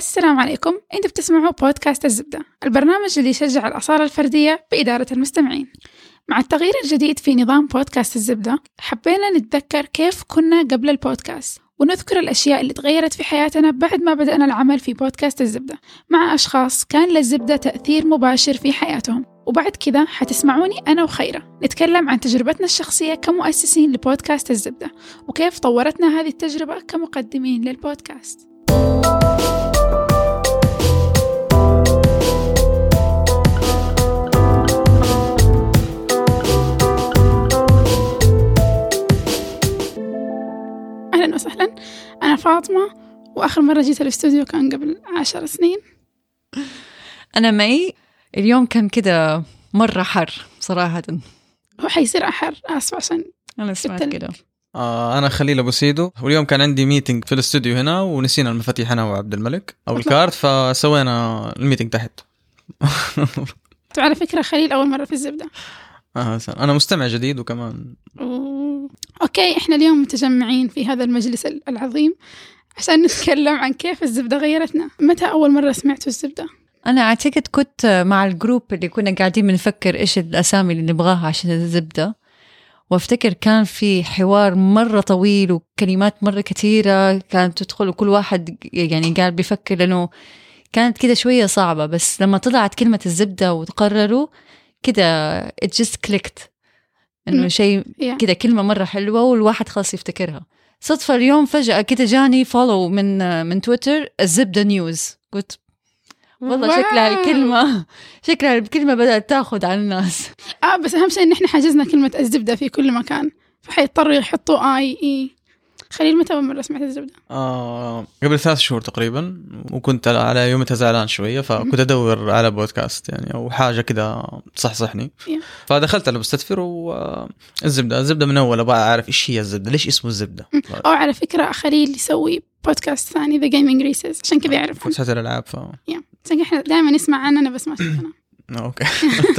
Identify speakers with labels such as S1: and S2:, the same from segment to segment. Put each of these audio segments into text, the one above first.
S1: السلام عليكم. أنتوا بتسمعوا بودكاست الزبدة البرنامج اللي يشجع الأصالة الفردية بإدارة المستمعين. مع التغيير الجديد في نظام بودكاست الزبدة حبينا نتذكر كيف كنا قبل البودكاست ونذكر الأشياء اللي تغيرت في حياتنا بعد ما بدأنا العمل في بودكاست الزبدة مع أشخاص كان للزبدة تأثير مباشر في حياتهم. وبعد كذا حتسمعوني أنا وخيرة. نتكلم عن تجربتنا الشخصية كمؤسسين لبودكاست الزبدة وكيف طورتنا هذه التجربة كمقدمين للبودكاست. أهلا وسهلا. أنا فاطمة وآخر مرة جيت الأستوديو كان قبل عشر سنين.
S2: أنا مي اليوم كان كده مرة حر صراحة.
S1: هو حيصير أحر آسف عشان
S2: أنا سمعت كده.
S3: آه أنا خليل أبو سيدو. واليوم كان عندي meeting في الأستوديو هنا ونسينا المفاتيح أنا وعبد الملك أو ال card فسوينا ال meeting تحت.
S1: وعلى فكرة خليل أول مرة في الزبدة.
S3: سن. أنا مستمع جديد وكمان
S1: أوه. okay إحنا اليوم متجمعين في هذا المجلس العظيم عشان نتكلم عن كيف الزبدة غيرتنا متى أول مرة سمعتوا الزبدة؟
S2: أنا أعتقد كنت مع ال group اللي كنا قاعدين بنفكر إيش الأسامي اللي نبغاها عشان الزبدة وأفتكر كان في حوار مرة طويل وكلمات مرة كثيرة كانت تدخل وكل واحد يعني قاعد بيفكر لأنه كانت كده شوية صعبة بس لما طلعت كلمة الزبدة وتقرروا كده it just clicked
S1: مم.
S2: شيء. كده كلمة مرة حلوة والواحد خلاص يفتكرها صدفة اليوم فجأة كده جاني follow من من تويتر الزبدة نيوز قلت والله
S1: واو.
S2: شكلها الكلمة شكلها الكلمة بدأت تاخذ على الناس
S1: آه بس أهم شيء إن إحنا حجزنا كلمة الزبدة في كل مكان فحيضطروا يحطوا آي إي خليل متى أول مرة سمعت الزبدة؟
S3: آه قبل ثلاث شهور تقريبا وكنت على يومتها زعلان شوية فكنت أدور على بودكاست يعني أو حاجة كذا تصحصحني. فدخلت على بستثفر والزبده الزبده من أول أبغى أعرف إيش هي الزبدة ليش اسمه الزبدة
S1: أو على فكرة خليل يسوي بودكاست ثاني The Gaming ريسز عشان كذا يعرف عنه.
S3: فتحت الألعاب ف.
S1: عشان كذا إحنا دائما نسمع عننا بس ما شفنا
S3: okay.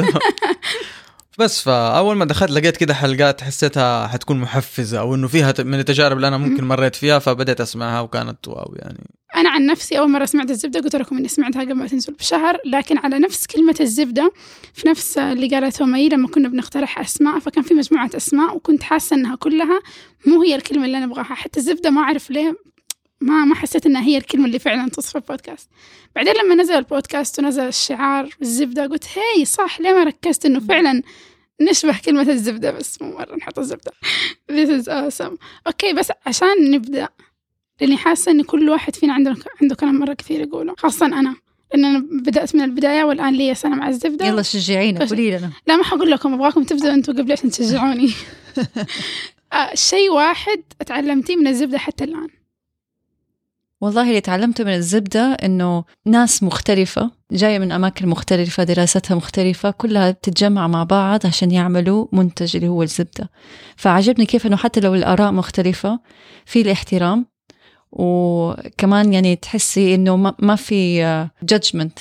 S3: بس فأول ما دخلت لقيت كده حلقات حسيتها حتكون محفزة أو إنه فيها من التجارب اللي أنا ممكن مريت فيها فبدأت أسمعها وكانت wow يعني.
S1: أنا عن نفسي أول مرة سمعت الزبدة قلت لكم إني سمعتها قبل ما تنزل بشهر لكن على نفس كلمة الزبدة في نفس اللي قالته مي لما كنا بنقترح أسماء فكان في مجموعة أسماء وكنت حاسة إنها كلها مو هي الكلمة اللي أنا أبغاها حتى الزبدة ما أعرف ليه ما ما حسيت إنها هي الكلمة اللي فعلا تصف البودكاست. بعدين لما نزل البودكاست ونزل الشعار الزبدة قلت هي صح ليه ما ركزت إنه فعلا نشبه كلمة الزبدة بس مو مرة نحط الزبدة. This is awesome. أوكي بس عشان نبدأ لأني حاسة إن كل واحد فينا عنده عنده كلام مرة كثير يقوله خاصه أنا. لأن أنا بدأت من البداية والآن لي سنة مع الزبدة.
S2: يلا شجعينا قولي لنا.
S1: لا ما حقول لكم أبغاكم تبدأوا أنتم قبل عشان تشجعوني آه، شيء واحد اتعلمتيه من الزبدة حتى الآن.
S2: والله اللي تعلمته من الزبدة إنه ناس مختلفة جاية من أماكن مختلفة دراستها مختلفة كلها بتتجمع مع بعض عشان يعملوا منتج اللي هو الزبدة فعجبني كيف إنه حتى لو الآراء مختلفة في الاحترام وكمان يعني تحسي إنه ما ما في جادجمنت.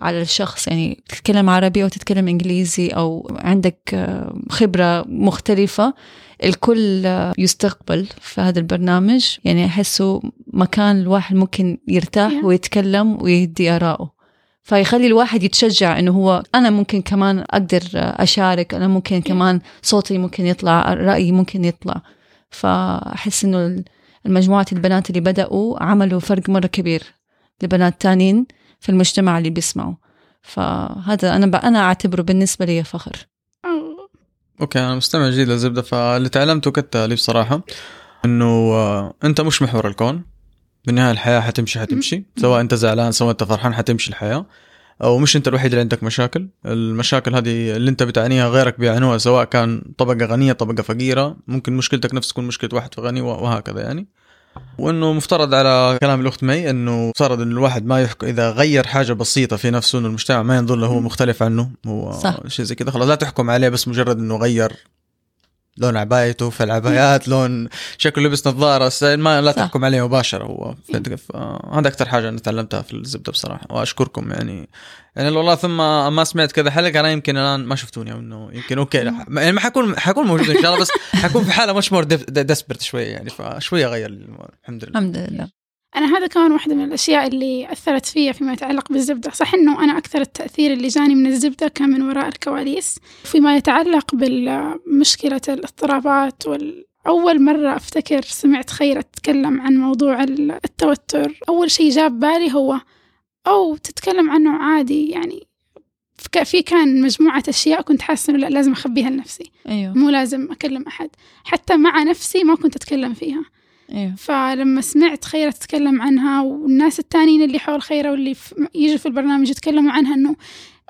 S2: على الشخص يعني تتكلم عربي أو تتكلم إنجليزي أو عندك خبرة مختلفة الكل يستقبل في هذا البرنامج. يعني أحسه مكان الواحد ممكن يرتاح. ويتكلم ويدي آراءه. فيخلي الواحد يتشجع إنه هو أنا ممكن كمان أقدر أشارك أنا ممكن كمان صوتي ممكن يطلع رأيي ممكن يطلع. فأحس إنه المجموعة البنات اللي بدأوا عملوا فرق مرة كبير لبنات تانيين في المجتمع اللي بيسمعوا. فهذا أنا ب... أنا أعتبره بالنسبة لي فخر.
S3: okay أنا مستمع جديد للزبدة فاللي تعلمته كالتالي بصراحة إنه آه، أنت مش محور الكون. بالنهاية الحياة حتمشي حتمشي. سواء أنت زعلان سواء أنت فرحان حتمشي الحياة. أو مش أنت الوحيد اللي عندك مشاكل. المشاكل هذه اللي أنت بتعانيها غيرك بيعانوها سواء كان طبقة غنية طبقة فقيرة. ممكن مشكلتك نفس تكون مشكلة واحد غني وهكذا يعني. وإنه مفترض على كلام الأخت مي إنه مفترض انه الواحد ما يحكم إذا غير حاجة بسيطة في نفسه إنه المجتمع ما ينظر له هو مختلف عنه هو
S2: صح.
S3: شيء زي كذا خلاص لا تحكم عليه بس مجرد إنه غير لون عبايته في العبايات لون شكله لبس نظارة. ما لا
S2: صح.
S3: تحكم عليه مباشرة هو. هذا أكثر حاجة أنا تعلمتها في الزبدة بصراحة وأشكركم يعني. يعني والله ثم ما سمعت كذا حلقة أنا يمكن الآن ما شفتوني أو إنه يمكن okay يعني ما حكون حكون موجود إن شاء الله بس حكون في حالة مش more desperate شوية يعني فشويه أغير الحمد لله.
S2: الحمد لله.
S1: أنا هذا كان واحدة من الأشياء اللي أثرت فيا فيما يتعلق بالزبدة. صح إنه أنا أكثر التأثير اللي جاني من الزبدة كان من وراء الكواليس. فيما يتعلق بمشكلة الاضطرابات وال أول مرة أفتكر سمعت خيرة تتكلم عن موضوع التوتر. أول شيء جاب بالي هو أو تتكلم عنه عادي يعني في كان مجموعة أشياء كنت حاسة إنه لا لازم أخبيها لنفسي.
S2: أيوه.
S1: مو لازم أكلم أحد. حتى مع نفسي ما كنت أتكلم فيها.
S2: أيوه.
S1: فلما سمعت خيرة تتكلم عنها والناس التانيين اللي حول خيرة واللي يجوا في البرنامج يتكلموا عنها إنه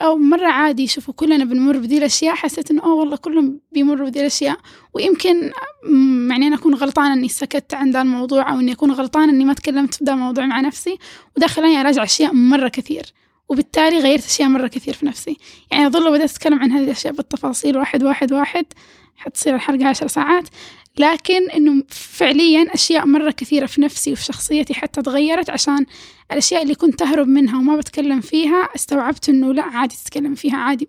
S1: أو مرة عادي شوفوا كلنا بنمر بذي الأشياء حسيت إنه أوه والله كلهم بيمروا بذي الأشياء. ويمكن يعني أنا أكون غلطانة إني سكت عن ذا الموضوع أو إني أكون غلطانة إني ما تكلمت في ذا الموضوع مع نفسي. وده خلاني أراجع أشياء مرة كثير. وبالتالي غيرت أشياء مرة كثير في نفسي. يعني أظل لو بدأت أتكلم عن هذه الأشياء بالتفاصيل واحد واحد واحد. حتصير الحلقة عشر ساعات. لكن إنه فعليا أشياء مرة كثيرة في نفسي وفي شخصيتي حتى تغيرت عشان الأشياء اللي كنت أهرب منها وما بتكلم فيها استوعبت إنه لا عادي تتكلم فيها عادي.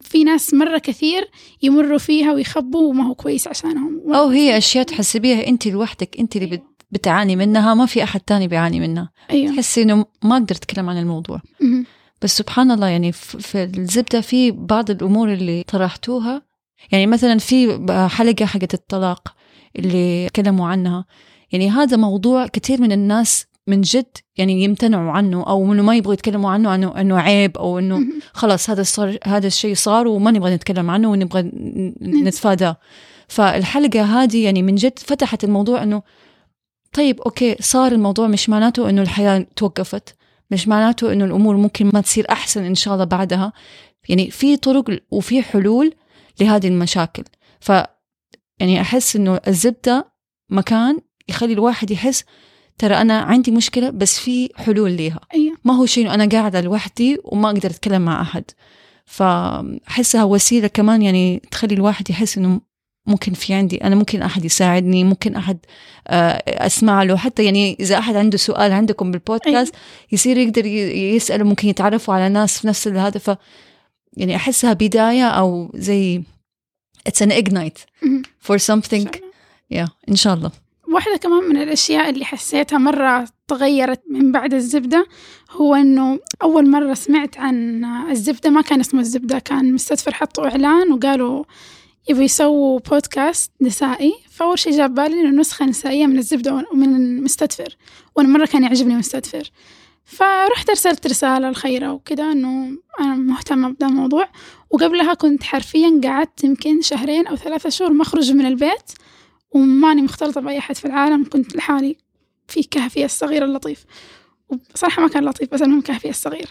S1: في ناس مرة كثير يمروا فيها ويخبوا وما هو كويس عشانهم.
S2: أو هي أشياء تحسبيها أنت لوحدك أنت اللي بتعاني منها ما في أحد تاني بيعاني منها.
S1: أيوة.
S2: تحسي إنه ما أقدر أتكلم عن الموضوع.
S1: مهم.
S2: بس سبحان الله يعني في الزبدة في بعض الأمور اللي طرحتوها. يعني مثلا في حلقة حقت الطلاق. اللي تكلموا عنها. يعني هذا موضوع كثير من الناس من جد يعني يمتنعوا عنه أو إنه ما يبغوا يتكلموا عنه انه إنه عيب أو
S1: إنه.
S2: خلاص هذا صار هذا الشيء صار وما نبغى نتكلم عنه ونبغى نتفاداه. فالحلقة هذه يعني من جد فتحت الموضوع إنه طيب أوكي صار الموضوع مش معناته إنه الحياة توقفت مش معناته إنه الأمور ممكن ما تصير أحسن إن شاء الله بعدها. يعني في طرق وفي حلول لهذه المشاكل. ف يعني أحس إنه الزبدة مكان يخلي الواحد يحس ترى أنا عندي مشكلة بس في حلول ليها.
S1: أيوة.
S2: ما هو شيء إنه أنا قاعدة لوحدي وما أقدر أتكلم مع أحد. فأحسها وسيلة كمان يعني تخلي الواحد يحس إنه ممكن في عندي أنا ممكن أحد يساعدني ممكن أحد أسمع له. حتى يعني إذا أحد عنده سؤال عندكم بالبودكاست يصير يقدر يسأله ممكن يتعرفوا على ناس في نفس هذا ف يعني أحسها بداية أو زي it's an ignite for something. yeah إن شاء الله.
S1: واحدة كمان من الأشياء اللي حسيتها مرة تغيرت من بعد الزبدة هو إنه أول مرة سمعت عن الزبدة ما كان اسمه الزبدة كان مستدفر حطوا إعلان وقالوا يبوا يسووا بودكاست نسائي. فأول شيء جاب بالي إنه نسخة نسائية من الزبدة ومن المستدفر وأنا مرة كان يعجبني مستدفر فرحت أرسلت رسالة لخيرة وكذا إنه أنا مهتمة بدا الموضوع. وقبلها كنت حرفيا قعدت يمكن شهرين أو ثلاثة شهور ما أخرج من البيت وماني مختلطة بأي أحد في العالم. كنت لحالي في كهفي الصغير اللطيف. وبصراحة ما كان لطيف بس المهم كهفي الصغير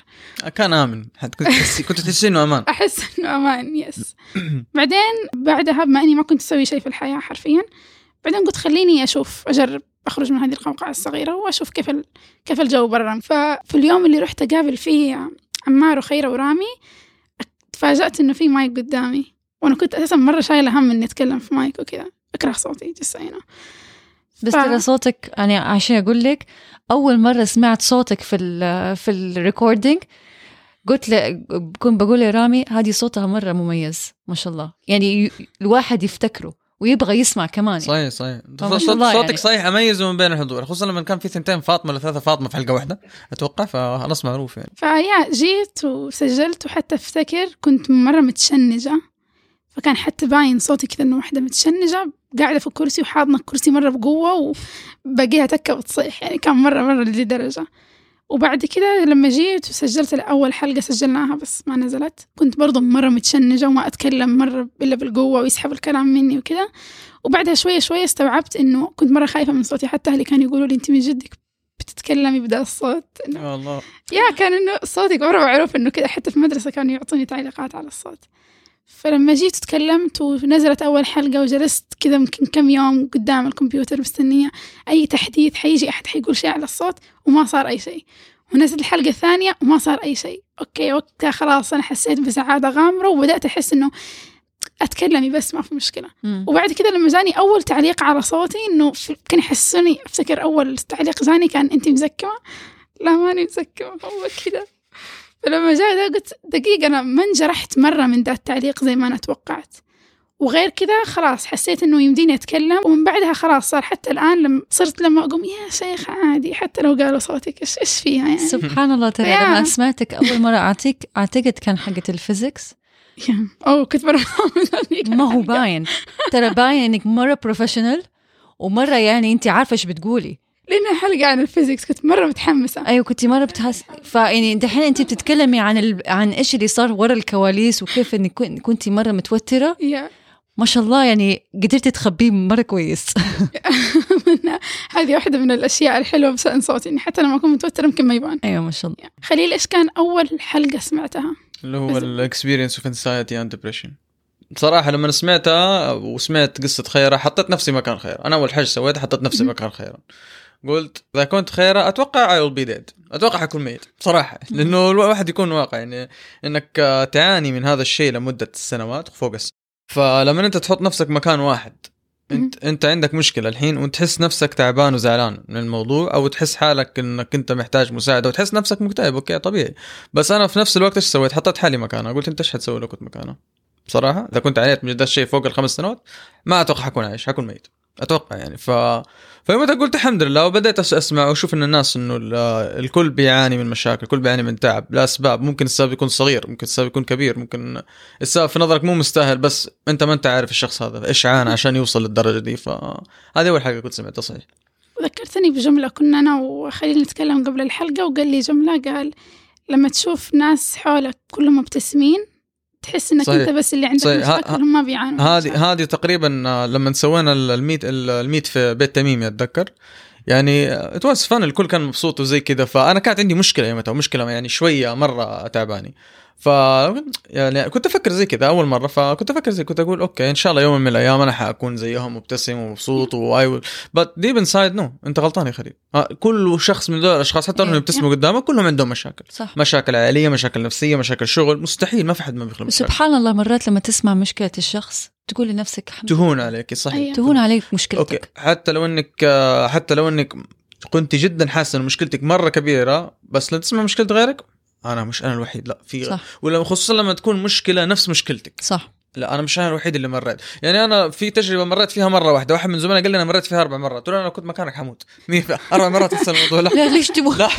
S3: كان آمن. حت- كنت تحسي كنت تحسي إنه أمان.
S1: أحس إنه أمان يس بعدين بعدها بما إني ما كنت أسوي شيء في الحياة حرفيا بعدين قلت خليني أشوف أجرب. أخرج من هذه القوقعة الصغيرة وأشوف كيف ال... كيف الجو برا. ففي اليوم اللي رحت أقابل فيه عمار وخيرة ورامي تفاجأت إنه في مايك قدامي. وأنا كنت أساسا مرة شايلة هم إني أتكلم في مايك وكذا. أكره صوتي just هنا
S2: بس ترى صوتك يعني عشان أقول لك أول مرة سمعت صوتك في ال في ال recording قلت له كنت بقول لرامي هذه صوتها مرة مميز ما شاء الله. يعني الواحد يفتكره. ويبغى يسمع كمان يعني.
S3: صحيح صحيح
S2: الله
S3: صوتك
S2: يعني.
S3: صحيح اميزه من بين الحضور خصوصا لما كان في ثنتين فاطمة ولا ثلاثة فاطمة في حلقة واحدة أتوقع فخلاص معروف يعني
S1: فيا جيت وسجلت وحتى أفتكر كنت مرة متشنجة فكان حتى باين صوتي كذا إنه واحدة متشنجة قاعدة في الكرسي وحاضنة الكرسي مرة بقوة وباقيها تكة بتصيح يعني كان مرة مرة لذي درجة وبعد كده لما جيت وسجلت أول حلقة سجلناها بس ما نزلت. كنت برضو مرة متشنجة وما أتكلم مرة إلا بالقوة ويسحب الكلام مني وكده. وبعدها شوية شوية استوعبت إنه كنت مرة خايفة من صوتي. حتى أهلي كانوا يقولوا لي أنت من جدك بتتكلمي بدا الصوت. إنه
S3: يا الله.
S1: يا كان إنه صوتك مرة معروف إنه كذا حتى في المدرسة كانوا يعطوني تعليقات على الصوت. فلما جيت تكلمت ونزلت أول حلقة وجلست كذا يمكن كم يوم قدام الكمبيوتر مستنية أي تحديث حيجي أحد حيقول شيء على الصوت وما صار أي شيء. ونزلت الحلقة الثانية وما صار أي شيء. أوكي وقتها خلاص أنا حسيت بسعادة غامرة وبدأت أحس إنه أتكلمي بس ما في مشكلة.
S2: مم.
S1: وبعد كذا لما جاني أول تعليق على صوتي إنه كان يحسسني أفتكر أول تعليق جاني كان انت مزكمة؟ لا ماني مزكمة هو كذا. فلما جاء ده قلت دقيقة أنا ما انجرحت مرة من ذا التعليق زي ما أنا توقعت. وغير كذا خلاص حسيت إنه يمديني أتكلم ومن بعدها خلاص صار حتى الآن لما صرت لما أقوم يا شيخ عادي حتى لو قالوا صوتك إيش إيش فيها يعني؟
S2: سبحان الله ترى. لما سمعتك أول مرة أعطيك أعتقد كان حقة ال
S1: physics. أوه كنت مرة
S2: ما هو باين. ترى باين إنك مرة professional ومرة يعني انت عارفة إيش بتقولي.
S1: لانها حلقة عن ال physics كنت مرة متحمسة.
S2: أيوه كنت مرة بتحس فيعني دحين أنت بتتكلمي عن ال... عن إيش اللي صار ورا الكواليس وكيف إنك كن- كنتي مرة متوترة.
S1: Yeah.
S2: ما شاء الله يعني قدرتي تخبيه مرة كويس.
S1: هذه واحدة من الأشياء الحلوة بشان صوتي إني حتى لما أكون متوترة يمكن ما يبان.
S2: أيوه ما شاء الله.
S1: خليل إيش كان أول حلقة سمعتها؟
S3: اللي هو
S1: ال
S3: experience of anxiety and depression بصراحه لما سمعتها وسمعت قصة خيرة حطيت نفسي مكان خيرة. أنا أول حاجة سويتها حطيت نفسي. مكان خيرة. قلت إذا كنت خيرة أتوقع I will be dead أتوقع حكون ميت بصراحة لأنه الواحد يكون واقع يعني إنك تعاني من هذا الشيء لمدة سنوات فوق السنة. فلما أنت تحط نفسك مكان واحد انت أنت عندك مشكلة الحين وتحس نفسك تعبان وزعلان من الموضوع أو تحس حالك إنك أنت محتاج مساعدة وتحس نفسك مكتئب okay طبيعي بس أنا في نفس الوقت إيش سويت؟ حطيت حالي مكانه قلت أنت إيش حتسوي لو كنت مكانه؟ بصراحة. إذا كنت عانيت من ده الشيء فوق الخمس سنوات ما أتوقع حكون عايش حكون ميت. أتوقع يعني. ف فيومتها قلت الحمد لله وبدأت أسمع وأشوف إن الناس إنه ال- الكل بيعاني من مشاكل الكل بيعاني من تعب. لأسباب. ممكن السبب يكون صغير ممكن السبب يكون كبير ممكن السبب في نظرك مو مستاهل بس أنت ما أنت عارف الشخص هذا إيش عانى عشان يوصل للدرجة دي. فهذه أول حاجة كنت سمعتها صحيح.
S1: وذكرتني بجملة كنا أنا وخليل نتكلم قبل الحلقة وقال لي جملة قال لما تشوف ناس حولك كلهم مبتسمين تحس إنك
S3: صحيح.
S1: انت بس اللي عندك
S3: صحيح.
S1: مشاكل هم ما بيعانوا.
S3: هذه هذه تقريبا آه، لما سوينا ال- ال meet ال- ال meet في بيت تميمي اتذكر يعني it was fun الكل كان مبسوط وزي كذا فأنا كانت عندي مشكلة يومتها مشكلة يعني شوية مرة تعباني ف يعني كنت أفكر زي كذا أول مرة فكنت أفكر زي كنت أقول okay إن شاء الله يوم من الأيام أنا حأكون زيهم مبتسم ومبسوط و I بس deep inside no أنت غلطان يا خليل. آه، كل شخص من دول الأشخاص حتى إنهم
S2: إيه.
S3: يبتسموا قدامك كلهم عندهم مشاكل.
S2: صح.
S3: مشاكل عائلية مشاكل نفسية مشاكل شغل مستحيل ما في حد ما بيخلق مشاكل.
S2: سبحان الله مرات لما تسمع مشكلة الشخص تقول لنفسك الحمد
S3: تهون. عليك صحيح.
S1: أيوة.
S2: تهون. عليك
S3: أوكي.
S2: مشكلتك
S3: حتى لو إنك آه، حتى لو إنك كنت جدا حاسه إن مشكلتك مرة كبيرة بس لو تسمع مشكلة غيرك أنا مش أنا الوحيد لا في
S2: صح.
S3: ولا خصوصا لما تكون مشكلة نفس مشكلتك.
S2: صح.
S3: لا أنا مش أنا الوحيد اللي مريت. يعني أنا في تجربة مريت فيها مرة واحدة واحد من زملائي قال لي أنا مريت فيها أربع مرات قلت أنا كنت مكانك حموت. أربع مرات نفس الموضوع لا.
S2: لا ليش تبغى؟
S3: لا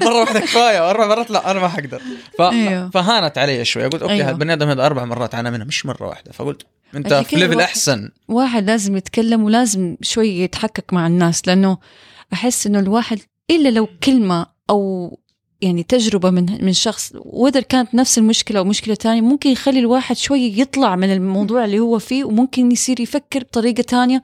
S3: مرة واحدة كفاية واربع مرات لا أنا ما حقدر. ف...
S2: أيوه.
S3: فهانت علي شوي قلت okay
S2: أيوه.
S3: أيوه. البني آدم هذا أربع مرات عانى منها مش مرة واحدة. فقلت
S2: أنت
S3: في
S2: level
S3: أحسن.
S2: واحد لازم يتكلم ولازم شوي يتحكك مع الناس لأنه أحس إنه الواحد إلا لو كلمة أو يعني تجربة من من شخص وإذا كانت نفس المشكلة أو مشكلة تانية ممكن يخلي الواحد شوي يطلع من الموضوع اللي هو فيه وممكن يصير يفكر بطريقة تانية.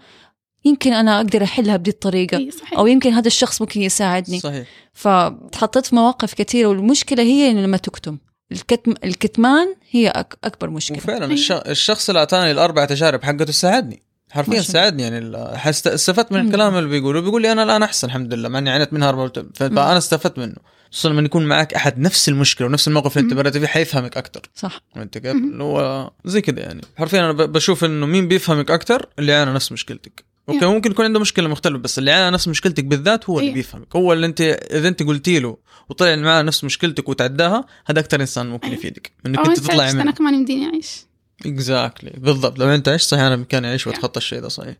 S2: يمكن أنا أقدر أحلها بدي الطريقة.
S1: صحيح.
S2: أو يمكن هذا الشخص ممكن يساعدني.
S3: صحيح.
S2: فتحطيت في مواقف كثيرة والمشكلة هي لما تكتم. الكتم الكتمان هي أك أكبر مشكلة.
S3: وفعلا. الش... الشخص اللي أعطاني الأربع تجارب حقته ساعدني. حرفيا. ساعدني يعني. استفدت من. الكلام اللي بيقوله. بيقول لي أنا الآن أحسن الحمد لله مع إني عانيت منها فأنا استفدت منه. خصوصا لما يكون معك أحد نفس المشكلة ونفس الموقف اللي انت. مريت فيه حيفهمك أكثر
S2: صح.
S3: انت كيف؟ اللي هو زي كذا يعني. حرفيا أنا ب- بشوف إنه مين بيفهمك أكثر اللي عانى نفس مشكلتك.
S1: أوكي.
S3: ممكن يكون عنده مشكلة مختلفة بس اللي عانى نفس مشكلتك بالذات هو اللي
S1: إيه.
S3: بيفهمك. هو اللي أنت إذا أنت قلتي له وطلع معاه نفس مشكلتك وتعداها هذا أكثر إنسان ممكن
S1: إيه.
S3: يفيدك إنك
S1: أنت عشت
S3: منه.
S1: أنا كمان يمديني أعيش.
S3: اكزاكتلي بالضبط. لو أنت عشت صحيح أنا بامكاني أعيش وأتخطى الشيء ده صحيح.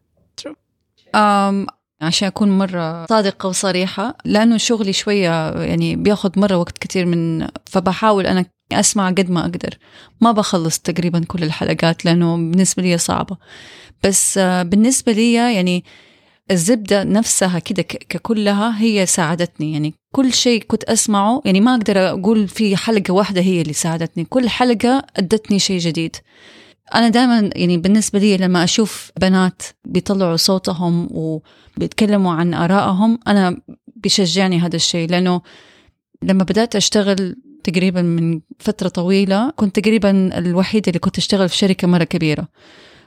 S2: أم عشان أكون مرة صادقة وصريحة لأنه شغلي شوية يعني بياخد مرة وقت كتير من فبحاول أنا أسمع قد ما أقدر. ما بخلص تقريبا كل الحلقات لأنه بالنسبة لي صعبة. بس آه، بالنسبة لي يعني الزبدة نفسها كده ككلها هي ساعدتني. يعني كل شيء كنت أسمعه يعني ما أقدر أقول في حلقة واحدة هي اللي ساعدتني. كل حلقة أدتني شيء جديد. أنا دائما يعني بالنسبة لي لما أشوف بنات بيطلعوا صوتهم وبيتكلموا عن آرائهم أنا بيشجعني هذا الشيء لأنه لما بدأت أشتغل تقريبا من فترة طويلة كنت تقريبا الوحيدة اللي كنت أشتغل في شركة مرة كبيرة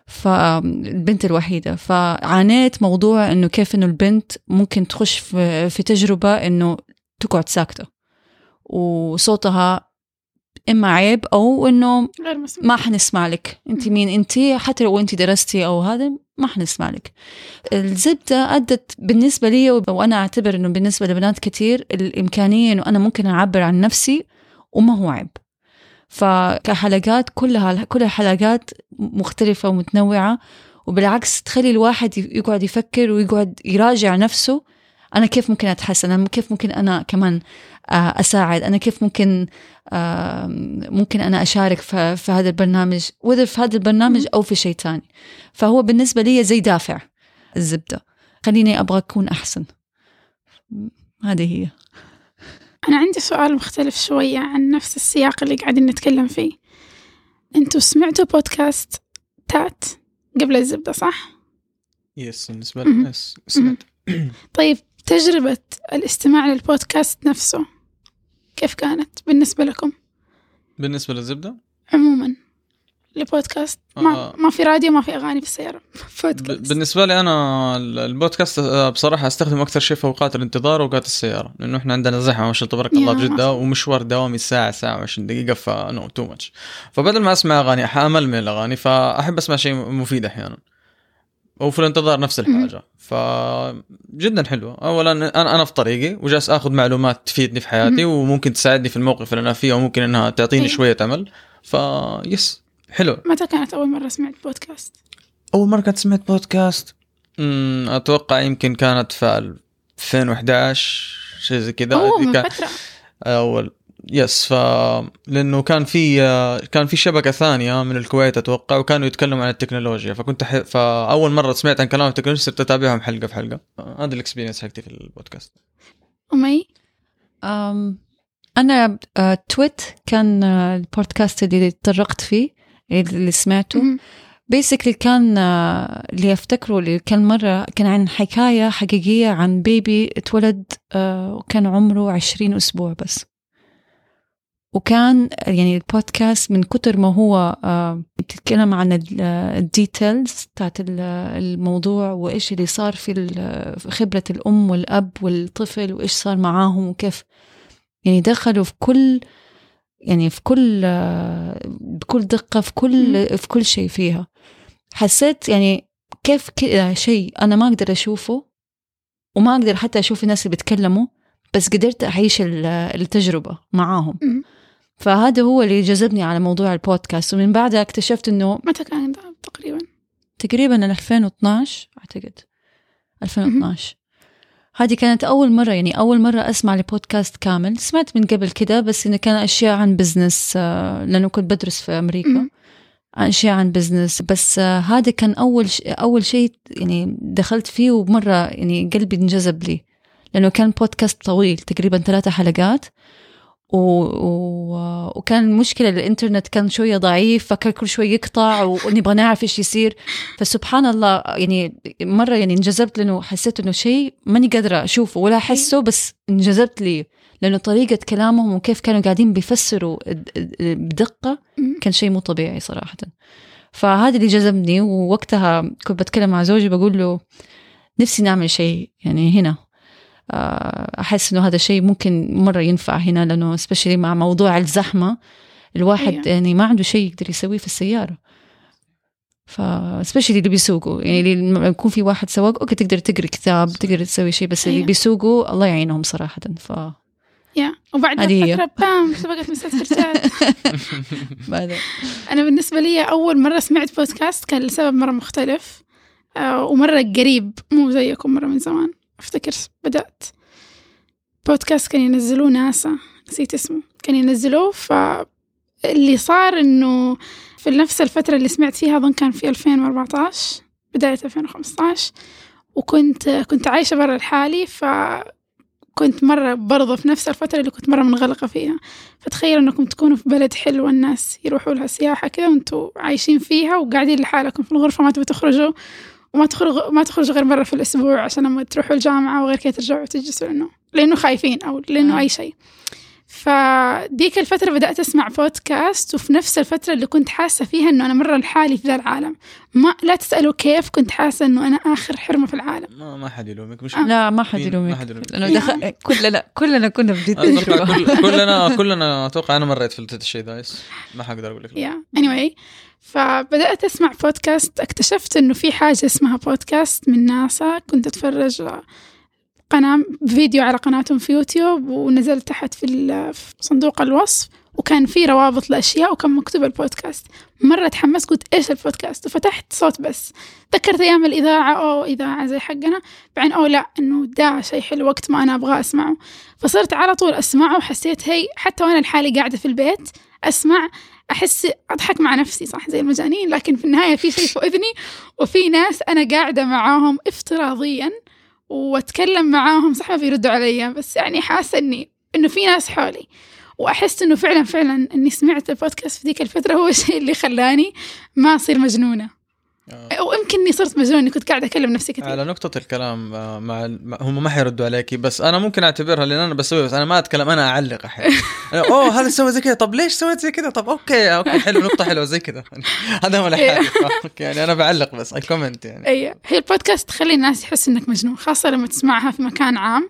S2: فالبنت الوحيدة فعانيت موضوع إنه كيف إنه البنت ممكن تخش في, في تجربة إنه تقعد ساكتة وصوتها إما عيب أو إنه
S1: غير مسموع
S2: ما حنسمع لك. انت مين انت حتى لو انت درستي أو هذا ما حنسمع لك. الزبدة أدت بالنسبة لي وأنا أعتبر أنه بالنسبة لبنات كتير الإمكانية أنه أنا ممكن أعبر عن نفسي وما هو عيب. فكحلقات كلها كل الحلقات مختلفة ومتنوعة. وبالعكس تخلي الواحد يقعد يفكر ويقعد يراجع نفسه أنا كيف ممكن أتحسن؟ أنا كيف ممكن أنا كمان آه، أساعد؟ أنا كيف ممكن آه، ممكن أنا أشارك في هذا البرنامج؟ وذا في هذا البرنامج أو في شيء تاني. فهو بالنسبة لي زي دافع الزبدة. خليني أبغى أكون أحسن. هذه هي.
S1: أنا عندي سؤال مختلف شوية عن نفس السياق اللي قاعدين نتكلم فيه. أنتوا سمعتوا بودكاستات قبل الزبدة صح؟
S3: yes بالنسبة لي yes سمعت.
S1: طيب تجربة الاستماع للبودكاست نفسه. كيف كانت بالنسبة لكم؟
S3: بالنسبة للزبدة؟
S1: عموما البودكاست ما, آه. ما في راديو ما في أغاني في السيارة.
S3: بودكاست. بالنسبة لي أنا البودكاست آه، بصراحة أستخدم أكثر شيء في أوقات الانتظار وأوقات السيارة. لأنه إحنا عندنا زحمة ما شاء الله تبارك الله بجده ومشوار دوامي ساعة ساعة و20 دقيقة ف no too much فبدل ما أسمع أغاني حامل من الأغاني فأحب أسمع شيء مفيد أحيانا. وفي الانتظار نفس الحاجة. فجدا حلوة. اولا أنا أنا في طريقي وجالس آخذ معلومات تفيدني في حياتي وممكن تساعدني في الموقف اللي أنا فيه وممكن إنها تعطيني أيوه. شوية أمل. فيس حلو.
S1: متى كانت أول مرة سمعت بودكاست؟
S3: أول مرة كنت سمعت بودكاست؟ امم أتوقع يمكن كانت في 2011 شيء زي كذا.
S1: من فترة.
S3: أول يس ف لأنه كان في كان في شبكة ثانية من الكويت أتوقع وكانوا يتكلموا عن التكنولوجيا. فكنت ح... فأول مرة سمعت عن كلام التكنولوجيا صرت أتابعهم حلقة في حلقة. هذا الاكسبيرينس حقتي في البودكاست.
S1: أمي؟
S2: أم أنا تويت كان البودكاست اللي تطرقت فيه اللي سمعته. بيسكلي كان آه، اللي أفتكره اللي كان مرة كان عن حكاية حقيقية عن بيبي اتولد آه، وكان عمره عشرين أسبوع بس. وكان يعني البودكاست من كتر ما هو آه، بتتكلم عن الديتيلز بتاعت الموضوع وإيش اللي صار في خبرة الأم والأب والطفل وإيش صار معاهم وكيف يعني دخلوا في كل يعني في كل بكل دقة في كل في كل شيء فيها. حسيت يعني كيف كذا شيء أنا ما أقدر أشوفه وما أقدر حتى أشوف الناس اللي بيتكلموا بس قدرت أعيش التجربة معاهم. فهذا هو اللي جذبني على موضوع البودكاست. ومن بعدها اكتشفت إنه
S1: متى كان تقريبا؟
S2: تقريبا 2012 أعتقد. 2012 هذه كانت أول مرة يعني أول مرة أسمع لبودكاست كامل. سمعت من قبل كده بس إنه كان أشياء عن بزنس آه، لأنه كنت بدرس في أمريكا. أشياء عن بزنس بس آه، هذا كان أول أول شيء يعني دخلت فيه ومرة يعني قلبي انجذب لي. لأنه كان بودكاست طويل تقريبا ثلاثة حلقات. و... و... وكان المشكلة الإنترنت كان شوية ضعيف فكان كل شوي يقطع ونبغى نعرف إيش يصير. فسبحان الله يعني مرة يعني انجذبت لأنه حسيت إنه شيء ماني قادرة أشوفه ولا أحسه بس انجذبت لي. لأنه طريقة كلامهم وكيف كانوا قاعدين بيفسروا بدقة كان شيء مو طبيعي صراحة. فهذا اللي جذبني ووقتها كنت بتكلم مع زوجي بقول له نفسي نعمل شيء يعني هنا. أحس إنه هذا الشيء ممكن مرة ينفع هنا لأنه specially مع موضوع الزحمة الواحد أيوة. يعني ما عنده شيء يقدر يسويه في السيارة. ف specially اللي بيسوقوا. يعني لما يكون في واحد سواق okay تقدر تقري كتاب تقدر تسوي شيء بس. اللي بيسوقوا الله يعينهم صراحة. ف
S1: يا. وبعد فترة بام سبقت مسات بعدين أنا بالنسبة لي أول مرة سمعت بودكاست كان لسبب مرة مختلف آه، ومرة قريب مو زيكم مرة من زمان. أفتكر بدأت. بودكاست كان ينزلوه ناسا نسيت اسمه. كان ينزلوه فاللي صار إنه في نفس الفترة اللي سمعت فيها أظن كان في 2014 بداية 2015 وكنت كنت عايشة برا لحالي فكنت مرة برضه في نفس الفترة اللي كنت مرة منغلقة فيها. فتخيل إنكم تكونوا في بلد حلو الناس يروحوا لها سياحة كذا وأنتوا عايشين فيها وقاعدين لحالكم في الغرفة ما تبوا تخرجوا. وما تخرج ما تخرج غير مرة في الأسبوع عشان لما تروحوا الجامعة وغير كذا ترجعوا تجلسوا لأنه لأنه خايفين أو لأنه آه. أي شيء فديك الفترة بدأت أسمع بودكاست وفي نفس الفترة اللي كنت حاسة فيها إنه أنا مرة لحالي في ذا العالم. ما لا تسألوا كيف كنت حاسة إنه أنا آخر حرمة في العالم.
S3: ما ما حد يلومك مش
S2: آه. لا ما حد يلومك. لأنه دخل كلنا كلنا كنا بديت
S3: كلنا كلنا أتوقع أنا مريت في الشيء ذا ما حقدر أقول لك
S1: yeah. anyway فبدأت أسمع بودكاست اكتشفت إنه في حاجة اسمها بودكاست من ناسا. كنت أتفرج قناة فيديو على قناتهم في يوتيوب ونزلت تحت في, صندوق الوصف وكان في روابط لأشياء وكان مكتوب البودكاست. مرة تحمست قلت إيش البودكاست؟ وفتحت صوت بس. ذكرت أيام الإذاعة أو إذاعة زي حقنا. بعدين أو لا إنه ده شيء حلو وقت ما أنا أبغى أسمعه. فصرت على طول أسمعه وحسيت هي حتى وأنا لحالي قاعدة في البيت أسمع أحس أضحك مع نفسي صح؟ زي المجانين لكن في النهاية في شيء في أذني وفي ناس أنا قاعدة معاهم افتراضيا وأتكلم معاهم صح ما بيردوا علي بس يعني حاسة إني إنه في ناس حولي. وأحس إنه فعلا فعلا إني سمعت البودكاست في ذيك الفترة هو الشيء اللي خلاني ما أصير مجنونة.
S3: آه.
S1: أو يمكن إني صرت مجنونة إني كنت قاعدة أكلم نفسي كثير.
S3: على نقطة الكلام آه، مع هم ما حيردوا عليكي بس أنا ممكن أعتبرها لأن أنا بسوي بس أنا ما أتكلم أنا أعلق أحيانا. أنا، أوه هذا سوى زي كذا طب ليش سويت زي كذا؟ طب okay okay حلو نقطة حلوة زي كذا. هذا هو الحاجة okay يعني أنا بعلق بس أي comment يعني.
S1: أي هي البودكاست تخلي الناس يحسوا إنك مجنون خاصة لما تسمعها في مكان عام.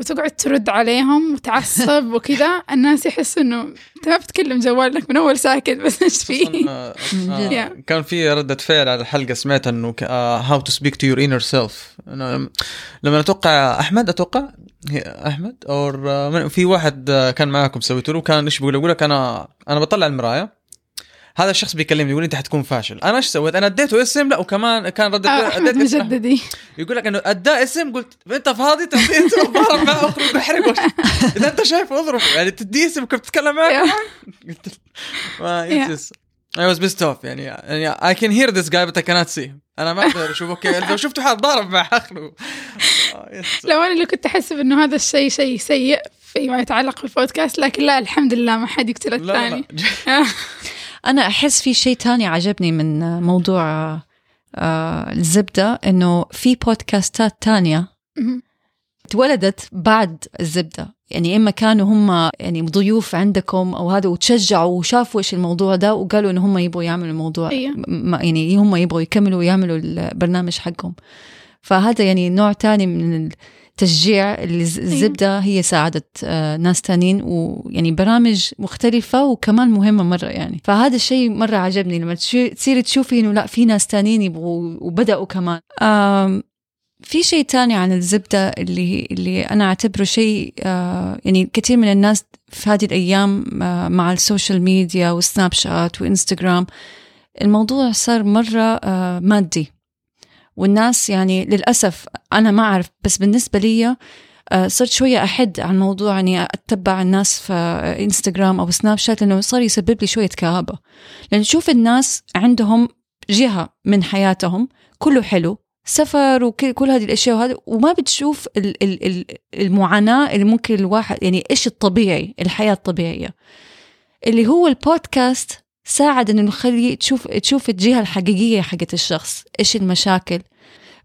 S1: وتقعد ترد عليهم وتعصب وكذا. الناس يحسوا إنه أنت ما بتكلم جوالك من أول ساكت بس إيش فيه
S3: آه، آه،. كان في ردة فعل على الحلقة سمعت إنه how to speak to your inner self لما أتوقع أحمد أتوقع؟ هي أحمد؟ أو في واحد آه، كان معاكم سويتوا له كان إيش بيقول؟ يقول لك أنا أنا بطلع المراية. هذا الشخص بيكلمني يقول أنت حتكون فاشل. أنا إيش سويت؟ أنا أديته اسم لا وكمان كان ردة
S1: آه،
S3: اديت.
S1: مجددي.
S3: يقول لك إنه ادى اسم قلت أنت فاضي؟ تدي اسم ضرب معه أخرج احرق وش- إذا أنت شايف اضرب يعني تدي اسم كيف تتكلم معك؟ قلت ما I was pissed off. يعني يعني I can hear this guy but I cannot see him. أنا ما أقدر أشوف. أوكي لو شفته حأتضارب مع اخره آه،.
S1: لو أنا اللي كنت أحسب إنه هذا الشيء شيء سيء فيما يتعلق بالبودكاست لكن لا الحمد لله ما حد يقتل الثاني.
S3: لا.
S2: أنا أحس في شيء تاني عجبني من موضوع آه، الزبدة إنه في بودكاستات تانية. اتولدت بعد الزبدة يعني إما كانوا هم يعني ضيوف عندكم أو هذا وتشجعوا وشافوا إيش الموضوع ده وقالوا إن هم يبغوا يعملوا الموضوع. ما يعني هم يبغوا يكملوا ويعملوا البرنامج حقهم فهذا يعني نوع تاني من التشجيع اللي الز- الزبدة هي ساعدت آه، ناس تانيين ويعني برامج مختلفة وكمان مهمة مرة يعني. فهذا الشيء مرة عجبني لما تصيري تشوفي إنه لا في ناس تانيين يبغوا وبدأوا كمان. في شيء تاني عن الزبدة اللي اللي أنا أعتبره شيء آه، يعني كثير من الناس في هذه الأيام آه، مع السوشيال ميديا والسناب شات وإنستغرام الموضوع صار مرة آه، مادي. والناس يعني للأسف أنا ما أعرف بس بالنسبة لي آه، صرت شوية أحد عن موضوع أني أتبع الناس في إنستغرام أو سناب شات لأنه صار يسبب لي شوية كآبة. لأن تشوف الناس عندهم جهة من حياتهم كله حلو سفر وكل هذه الأشياء وهذا وما بتشوف ال- ال- ال- المعاناة اللي ممكن الواحد يعني إيش الطبيعي الحياة الطبيعية. اللي هو البودكاست ساعد إنه يخلي تشوف تشوف الجهة الحقيقية حقت الشخص إيش المشاكل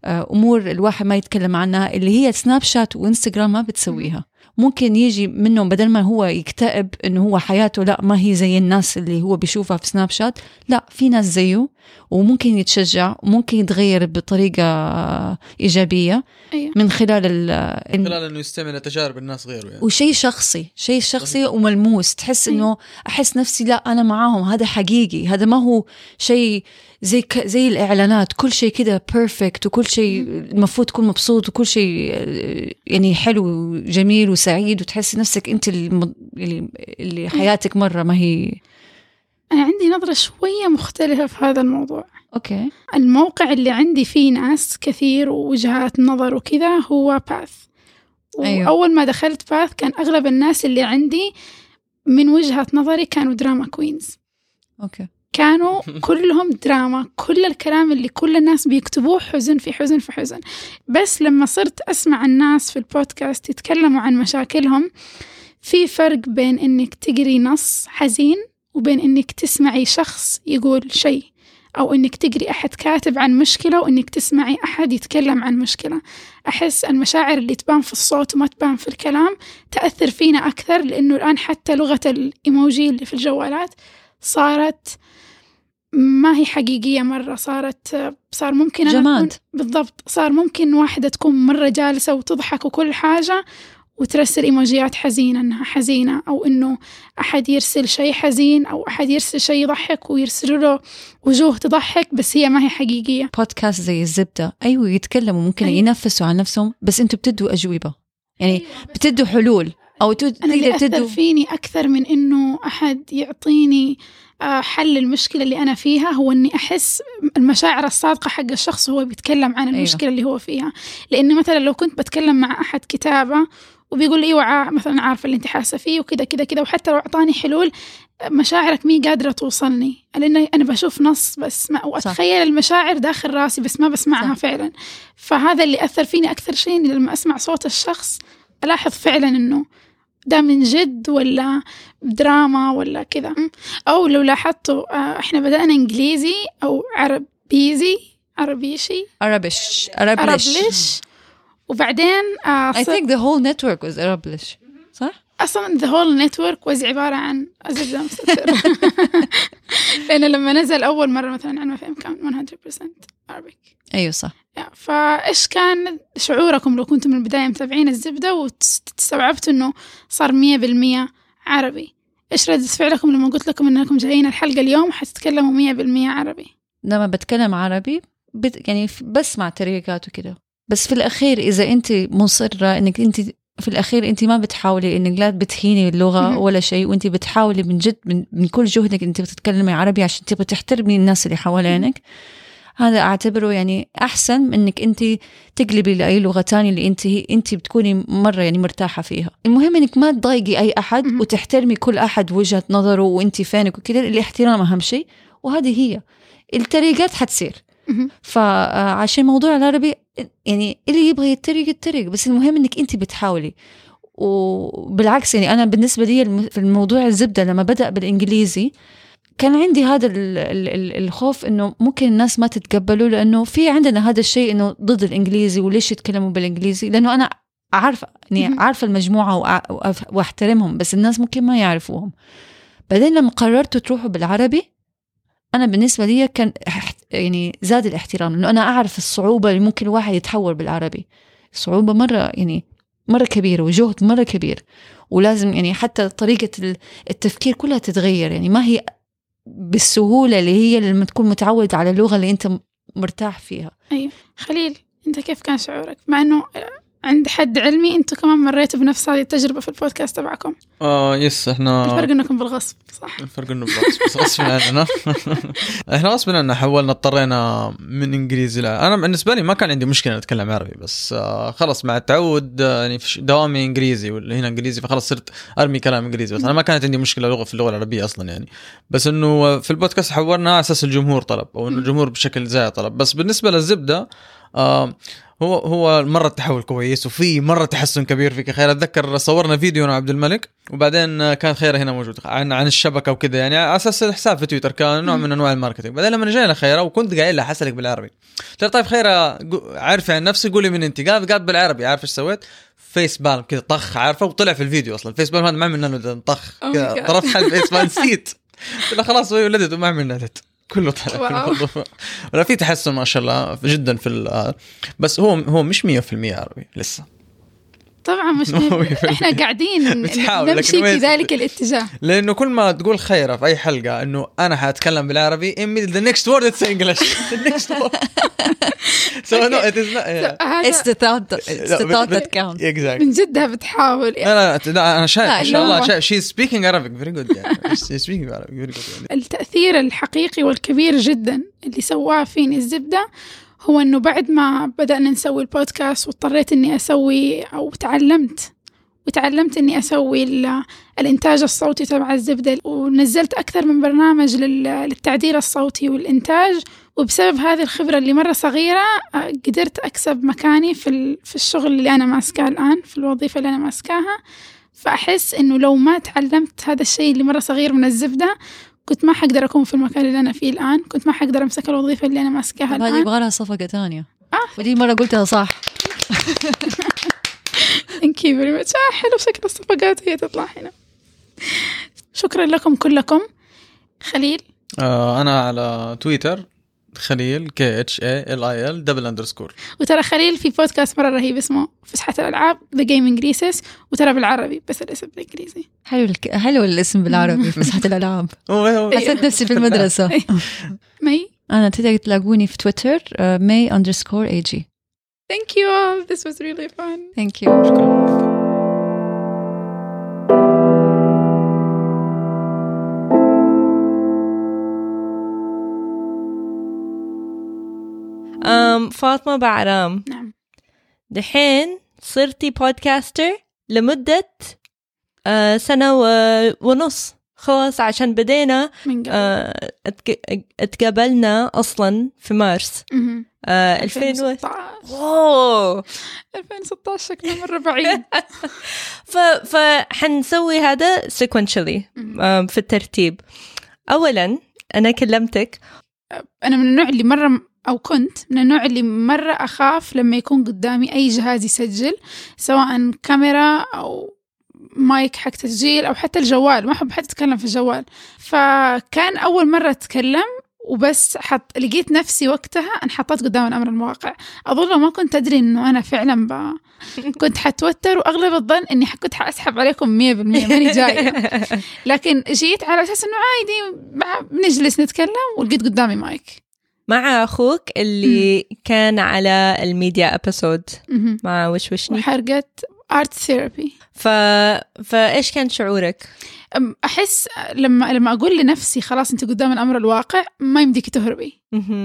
S2: آه، أمور الواحد ما يتكلم عنها اللي هي سناب شات وإنستغرام ما بتسويها. ممكن يجي منهم بدل ما هو يكتئب إنه هو حياته لا ما هي زي الناس اللي هو بيشوفها في سناب شات لا في ناس زيه وممكن يتشجع وممكن يتغير بطريقة إيجابية
S1: أيوة.
S2: من خلال ال
S3: من خلال إنه يستمع لتجارب الناس غيره يعني.
S2: وشيء شخصي شيء شخصي وملموس. تحس إنه أحس نفسي لا أنا معاهم هذا حقيقي هذا ما هو شيء زي ك... زي الإعلانات كل شيء كده بيرفكت وكل شيء المفروض تكون مبسوط وكل شيء آه، يعني حلو وجميل وسعيد وتحسي نفسك أنت الم... اللي اللي حياتك مرة ما هي.
S1: أنا عندي نظرة شوية مختلفة في هذا الموضوع.
S2: أوكي.
S1: الموقع اللي عندي فيه ناس كثير ووجهات نظر وكذا هو Path
S2: أيوة.
S1: وأول ما دخلت Path كان أغلب الناس اللي عندي من وجهة نظري كانوا drama queens
S2: أوكي.
S1: كانوا كلهم دراما كل الكلام اللي كل الناس بيكتبوه حزن في حزن في حزن. بس لما صرت أسمع الناس في البودكاست يتكلموا عن مشاكلهم في فرق بين إنك تقري نص حزين وبين إنك تسمعي شخص يقول شيء أو إنك تقري أحد كاتب عن مشكلة وإنك تسمعي أحد يتكلم عن مشكلة. أحس المشاعر اللي تبان في الصوت وما تبان في الكلام تأثر فينا أكثر لأنه الآن حتى لغة الإيموجي اللي في الجوالات صارت ما هي حقيقية مرة صارت صار ممكن
S2: جماد.
S1: بالضبط صار ممكن واحدة تكون مرة جالسة وتضحك وكل حاجة وترسل إيموجيات حزينة إنها حزينة أو إنه أحد يرسل شيء حزين أو أحد يرسل شيء يضحك ويرسلوا له وجوه تضحك بس هي ما هي حقيقية
S2: بودكاست زي الزبدة أيوة يتكلموا ممكن
S1: أيوة.
S2: ينفسوا عن نفسهم بس أنتوا بتدوا أجوبة يعني بتدوا حلول
S1: اللي
S2: تقدر
S1: أثر
S2: تدوا
S1: فيني أكثر من إنه أحد يعطيني آه، حل المشكلة اللي أنا فيها هو إني أحس المشاعر الصادقة حق الشخص وهو بيتكلم عن المشكلة اللي هو فيها. لأني مثلا لو كنت بتكلم مع أحد كتابة وبيقول لي أيوه مثلا عارفه اللي أنت حاسة فيه وكذا كذا كذا وحتى لو أعطاني حلول مشاعرك مي قادرة توصلني. لأن أنا بشوف نص بس ما وأتخيل المشاعر داخل راسي بس ما بسمعها
S2: صح.
S1: فعلا. فهذا اللي أثر فيني أكثر شيء لما أسمع صوت الشخص ألاحظ فعلا إنه ده من جد ولا دراما ولا كذا أو لو لاحظتوا آه، إحنا بدأنا إنجليزي أو عربيزي عربيشي؟
S2: Arabish
S1: عربلش وبعدين آه
S2: I think the whole network was Arabish. صح؟
S1: أصلا the whole network was عبارة عن زبده مستتر لأنه لما نزل أول مرة مثلا عن ما فهم كان 100% Arabic.
S2: أيوة صح.
S1: فايش كان شعوركم لو كنتم من البداية متابعين الزبدة واستوعبتوا إنه صار 100% عربي؟ إيش ردة فعلكم لما قلت لكم إنكم جايين الحلقة اليوم حتتكلموا 100% عربي؟
S2: لما بتكلم عربي بت يعني بسمع تريقات وكده. بس في الأخير إذا أنت مصرة إنك أنت في الأخير أنت ما بتحاولي إنك لا بتهيني اللغة
S1: مهم.
S2: ولا شيء وأنت بتحاولي من جد من, من كل جهدك أنت بتتكلمي عربي عشان تبغي تحترمي الناس اللي حوالينك. هذا أعتبره يعني أحسن من إنك أنت تقلبي لأي لغة تانية اللي أنت أنت بتكوني مرة يعني مرتاحة فيها. المهم إنك ما تضايقي أحد
S1: مهم.
S2: وتحترمي كل أحد وجهة نظره وأنت فينك وكده الاحترام أهم شيء. وهذه هي. التريقات حتصير. فعشان موضوع العربي يعني اللي يبغى يتريق يتريق بس المهم إنك أنت بتحاولي. وبالعكس يعني أنا بالنسبة لي في الموضوع الزبدة لما بدأ بالإنجليزي كان عندي هذا ال ال ال الخوف إنه ممكن الناس ما تتقبله لأنه في عندنا هذا الشيء إنه ضد الإنجليزي وليش يتكلموا بالإنجليزي؟ لأنه أنا عارفه يعني. عارفه المجموعة وأحترمهم بس الناس ممكن ما يعرفوهم. بعدين لما قررتوا تروحوا بالعربي أنا بالنسبة لي كان يعني زاد الاحترام لأنه أنا أعرف الصعوبة اللي ممكن الواحد يتحول بالعربي. صعوبه مرة يعني مرة كبيرة وجهد مرة كبير. ولازم يعني حتى طريقة ال- التفكير كلها تتغير يعني ما هي بالسهولة اللي هي لما تكون متعود على اللغة اللي أنت مرتاح فيها.
S1: أيوه. خليل أنت كيف كان شعورك؟ مع إنه عند حد علمي أنتم كمان مريتوا بنفس هذه التجربة في البودكاست تبعكم.
S3: آه yes إحنا
S1: الفرق إنكم بالغصب صح.
S3: الفرق إنه بس بس غصب عننا إحنا غصب عننا حولنا اضطرينا من إنجليزي لا. أنا بالنسبة لي ما كان عندي مشكلة اتكلم عربي بس آه خلص مع التعود آه، يعني في دوامي إنجليزي واللي هنا إنجليزي فخلص صرت أرمي كلام إنجليزي بس أنا ما كانت عندي مشكلة لغة في اللغة العربية أصلا يعني. بس إنه في البودكاست حولنا على أساس الجمهور طلب أو إنه الجمهور بشكل زي طلب. بس بالنسبة للزبدة آه هو هو مرة التحول كويس وفي مرة تحسن كبير فيك. خير أتذكر صورنا فيديو أنا وعبد الملك وبعدين كان خيره هنا موجود عن عن الشبكة وكذا. يعني على أساس الحساب في تويتر كان نوع من أنواع ال marketing. بعدين لما جينا خيره وكنت قايل لها حسلك بالعربي. قلت طيب خيره عارفه عن نفسي قولي من أنت. قالت قالت بالعربي عارف إيش سويت؟ فيس بالم كذا طخ عارفه؟ وطلع في الفيديو أصلا. الفيس بالم هذا ما عملنا له طخ
S1: Oh
S3: كذا
S1: God.
S3: طرفت على الفيس بالم نسيت. خلاص ولدت وما عملنا ندت كله طلع في. الموضوع ولا في تحسن ما شاء الله جدا في ال- بس هو هو مش 100% عربي لسه
S1: طبعا مش إحنا قاعدين نمشي في ذلك الاتجاه.
S3: لأنه كل ما تقول خيرة في أي حلقة إنه أنا حأتكلم بالعربي immediately the next word it's English. The next word. So no it is not yeah.
S2: It's the thought it's the thought that counts.
S3: exactly.
S1: من جدها بتحاول
S3: لا لا لا أنا شايف ما شاء الله
S1: لا.
S3: شايف she's speaking Arabic very good يعني. She's speaking Arabic very good يعني.
S1: التأثير الحقيقي والكبير جدا اللي سواه فيني الزبدة هو إنه بعد ما بدأنا نسوي البودكاست واضطريت إني أسوي أو تعلمت وتعلمت إني أسوي ال- الإنتاج الصوتي تبع الزبدة ونزلت أكثر من برنامج لل- للتعديل الصوتي والإنتاج وبسبب هذه الخبرة اللي مرة صغيرة آه، قدرت أكسب مكاني في في الشغل اللي أنا ماسكاه الآن في الوظيفة اللي أنا ماسكاها. فأحس إنه لو ما تعلمت هذا الشيء اللي مرة صغير من الزبدة كنت ما حقدر أكون في المكان اللي أنا فيه الآن. كنت ما حقدر أمسك الوظيفة اللي أنا ماسكاها
S2: هذه
S1: الآن.
S2: يبغى لها صفقة ثانية.
S1: آه.
S2: ودي مرة قلتها صح.
S1: You very much. آه حلو شكل الصفقات هي تطلع هنا. شكرا لكم كلكم. خليل.
S3: آه أنا على تويتر. خليل K H A L I L double underscore
S1: وترى خليل في بودكاست مرة رهيب اسمه فسحة الألعاب The Gaming Recess وترى بالعربي بس الاسم بالإنجليزي.
S2: حلو الك... حلو الاسم بالعربي فسحة
S3: الألعاب.
S2: حسيت نفسي في المدرسة.
S1: مي؟
S2: أنا تقدر تلاقوني في تويتر مي underscore A G
S1: thank you all. This was really fun.
S2: thank you
S3: شكرا.
S4: فاطمة بعرام.
S1: نعم.
S4: دحين صرتي بودكاستر لمدة آه سنة و- ونص. خلاص عشان بدينا
S1: من قبل.
S4: اتق- اتقابلنا أصلا في مارس. آه 2000 و...
S1: 2016
S4: أوه.
S1: 2016 شكله مرة بعيد.
S4: ف... فحنسوي هذا آه في الترتيب. أولا أنا كلمتك
S1: أنا من النوع اللي مرة أو كنت من النوع اللي مرة أخاف لما يكون قدامي أي جهاز يسجل سواء كاميرا أو مايك حق تسجيل أو حتى الجوال ما أحب حتى أتكلم في الجوال. فكان أول مرة أتكلم وبس حط لقيت نفسي وقتها انحطيت قدام الأمر الواقع لو ما كنت أدري إنه أنا فعلا ب... كنت حتوتر وأغلب الظن إني ح- كنت حأسحب عليكم مية بالمية ماني جاية. لكن جيت على أساس إنه عادي بنجلس نتكلم ولقيت قدامي مايك.
S4: مع أخوك اللي كان على ال media episode
S1: مهم.
S4: مع وش وشني
S1: وحرقة art therapy
S4: ف... فإيش كان شعورك؟
S1: أحس لما لما أقول لنفسي خلاص أنت قدام الأمر الواقع ما يمديكي تهربي.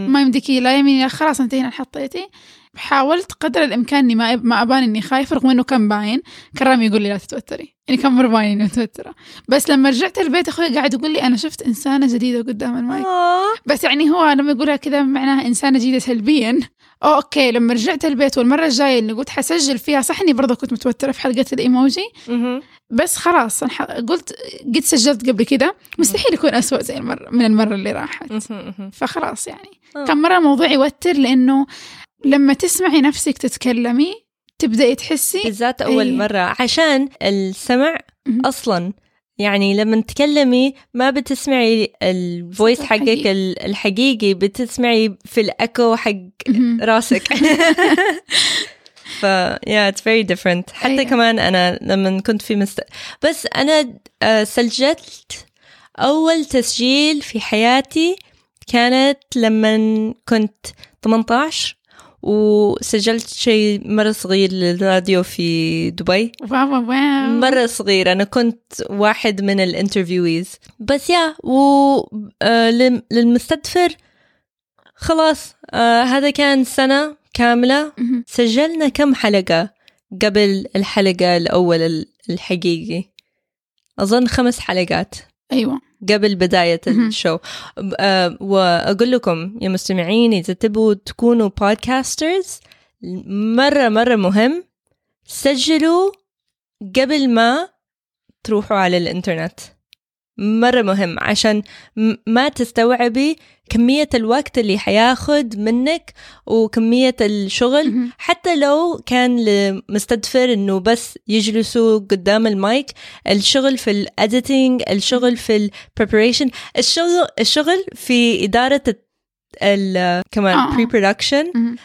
S1: ما يمديكي لا يمين لا خلاص انت هنا حطيتي. حاولت قدر الإمكان إني ما ما أبان إني خايفه رغم إنه كان باين. كان رامي يقول لي لا تتوتري. يعني كان مرة باين اني متوتره بس لما رجعت البيت أخوي قاعد يقول لي أنا شفت إنسانة جديدة قدام المايك
S4: آه.
S1: بس يعني هو لما يقولها كذا معناها إنسانة جديدة سلبيا أو أوكي لما رجعت البيت والمرة الجاية اللي قلت حسجل فيها صح إني برضه كنت متوترة في حلقة الإيموجي
S4: مهم.
S1: بس خلاص قلت قد سجلت قبل كده مستحيل يكون أسوأ زي المرة من المرة اللي راحت. فخلاص يعني
S4: آه.
S1: كان مرة الموضوع يوتر لأنه لما تسمعي نفسك تتكلمي تبدأي تحسي
S4: بالذات أول
S1: أي.
S4: مرة عشان السمع. أصلا يعني لما تكلمي ما بتسمعي الفويس حقك
S1: الحقيقي.
S4: ال- الحقيقي بتسمعي في الأكو حق. راسك ف yeah it's very different حتى
S1: أيوة.
S4: كمان أنا لما كنت في مست... بس أنا آه، سجلت أول تسجيل في حياتي كانت لما كنت 18 وسجلت شيء مرة صغير للراديو في دبي.
S1: واو واو
S4: مرة صغير. أنا كنت واحد من الانترفيويز. بس يا و آه، لل- للمستدفر خلاص آه، هذا كان سنة كاملة. سجلنا كم حلقة قبل الحلقة الأول ال- الحقيقي؟ أظن خمس حلقات.
S1: أيوة.
S4: قبل بداية.
S1: ال
S4: show آه، وأقول لكم يا مستمعين إذا تبوا تكونوا podcasters مرة مرة مهم سجلوا قبل ما تروحوا على الإنترنت مرة مهم عشان ما تستوعبي كمية الوقت اللي حياخد منك وكمية الشغل. حتى لو كان لمستدفر إنه بس يجلسوا قدام المايك الشغل في ال editing الشغل في ال preparation الشغل الشغل في ال كمان
S1: آه.
S4: pre production
S1: مهم.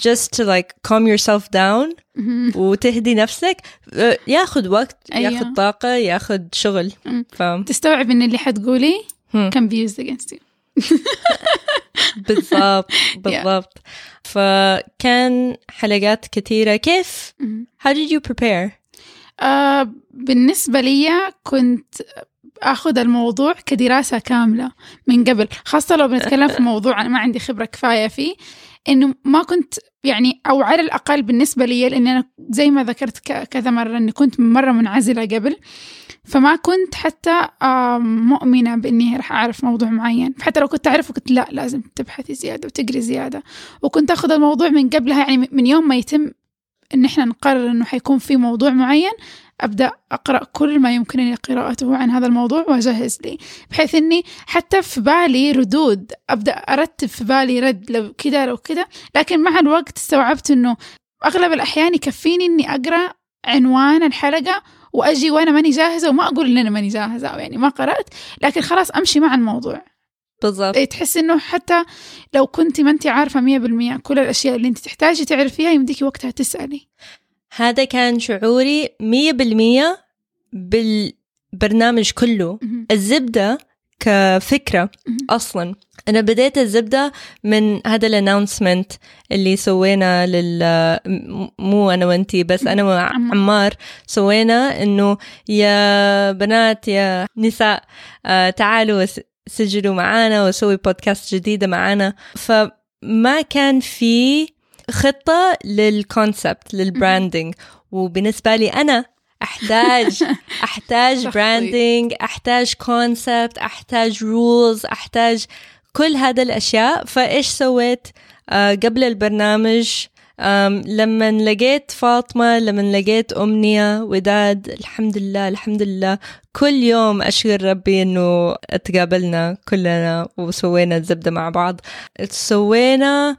S4: just to like calm yourself down
S1: مهم.
S4: وتهدي نفسك آه، ياخد وقت
S1: أيوة.
S4: ياخد طاقة ياخد شغل. ف
S1: تستوعب إن اللي حتقولي. كان be used against you
S4: بالضبط بالضبط فكان حلقات كثيرة كيف how did you prepare
S1: آه بالنسبة لي كنت أخذ الموضوع كدراسة كاملة من قبل خاصة لو بنتكلم في موضوع أنا ما عندي خبرة كفاية فيه إنه ما كنت يعني أو على الأقل بالنسبة لي لأني أنا زي ما ذكرت كذا مرة إني كنت مرة منعزلة قبل فما كنت حتى مؤمنة بإني راح أعرف موضوع معين. حتى لو كنت أعرفه كنت لا لازم تبحثي زيادة وتقري زيادة. وكنت أخذ الموضوع من قبلها يعني من يوم ما يتم إن إحنا نقرر إنه حيكون في موضوع معين أبدأ أقرأ كل ما يمكنني قراءته عن هذا الموضوع وأجهز لي بحيث إني حتى في بالي ردود أبدأ أرتب في بالي رد لو كذا لو كذا لكن مع الوقت استوعبت إنه أغلب الأحيان يكفيني إني أقرأ عنوان الحلقة وأجي وأنا ماني جاهزة وما أقول إن أنا ماني جاهزة أو يعني ما قرأت لكن خلاص أمشي مع الموضوع.
S4: بالضبط.
S1: إيه، تحس إنه حتى لو كنت ما انت عارفة 100% كل الأشياء اللي انت تحتاجي تعرفيها يمديكي وقتها تسألي.
S4: هذا كان شعوري مية بالمية بالبرنامج كله. الزبدة كفكرة. أصلا أنا بديت الزبدة من هذا الاناونسمنت اللي سوينا لل مو أنا وأنتي بس أنا
S1: عمار.
S4: وعمار سوينا إنه يا بنات يا نساء آه تعالوا سجلوا معانا وسوي بودكاست جديدة معانا فما كان في خطة لل concept لل branding وبالنسبة لي أنا أحتاج أحتاج
S1: تخطيط.
S4: branding أحتاج concept أحتاج rules أحتاج كل هذا الأشياء. فإيش سويت؟ آه قبل البرنامج لما لقيت فاطمة لما لقيت أمنية وداد الحمد لله الحمد لله. كل يوم أشكر ربي إنه تقابلنا كلنا وسوينا الزبدة مع بعض. سوينا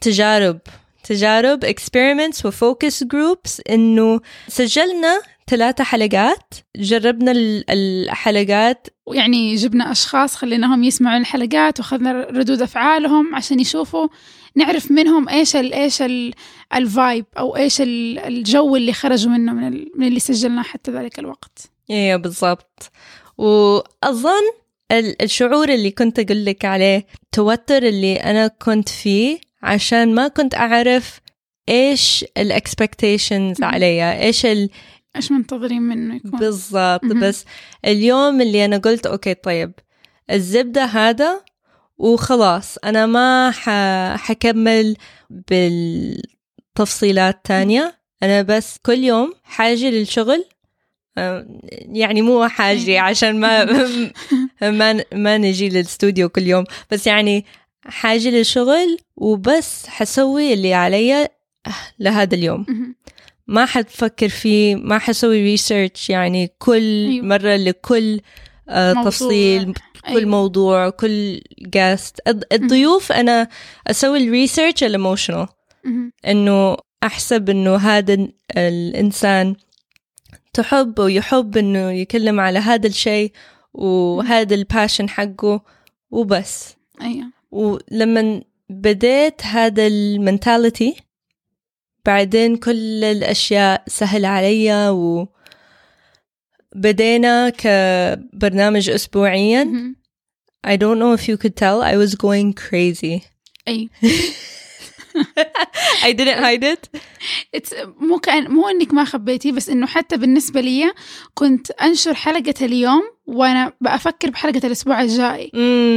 S4: تجارب. تجارب experiments وفوكس جروبس إنه سجلنا ثلاثة حلقات. جربنا ال- الحلقات.
S1: ويعني جبنا أشخاص خليناهم يسمعوا الحلقات وأخذنا ردود أفعالهم عشان يشوفوا نعرف منهم إيش ال إيش ال ال vibe أو إيش ال- الجو اللي خرجوا منه من, من اللي سجلناه حتى ذلك الوقت.
S4: أيوه بالضبط. وأظن ال- الشعور اللي كنت أقول لك عليه التوتر اللي أنا كنت فيه عشان ما كنت أعرف إيش ال expectations
S1: مهم.
S4: عليا إيش ال...
S1: إيش منتظرين منه يكون
S4: بالضبط. بس اليوم اللي أنا قلت أوكي طيب الزبدة هذا وخلاص أنا ما ح... حكمل بالتفصيلات تانية أنا بس كل يوم حاجة للشغل يعني مو حاجة عشان ما ما ما نجي للاستوديو كل يوم بس يعني حاجة للشغل وبس حسوي اللي علي لهذا اليوم. ما حتفكر فيه ما حسوي ريسيرش يعني كل
S1: أيوة.
S4: مرة لكل آه،
S1: موضوع.
S4: تفصيل كل
S1: أيوة.
S4: موضوع كل just الضيوف أنا أسوي ال research ال emotional
S1: مهم.
S4: إنه أحسب إنه هذا ال- الإنسان تحب ويحب إنه يكلم على هذا الشيء وهذا ال passion حقه وبس
S1: أيوة
S4: ولما بديت هذا ال mentality بعدين كل الأشياء سهل عليا و بدينا كبرنامج اسبوعيا.
S1: مهم.
S4: I don't know if you could tell I was going crazy.
S1: أي.
S4: I didn't hide it.
S1: It's- مو كأن مو إنك ما خبيتي بس إنه حتى بالنسبة لي كنت أنشر حلقة اليوم وأنا بفكر بحلقة الأسبوع الجاي.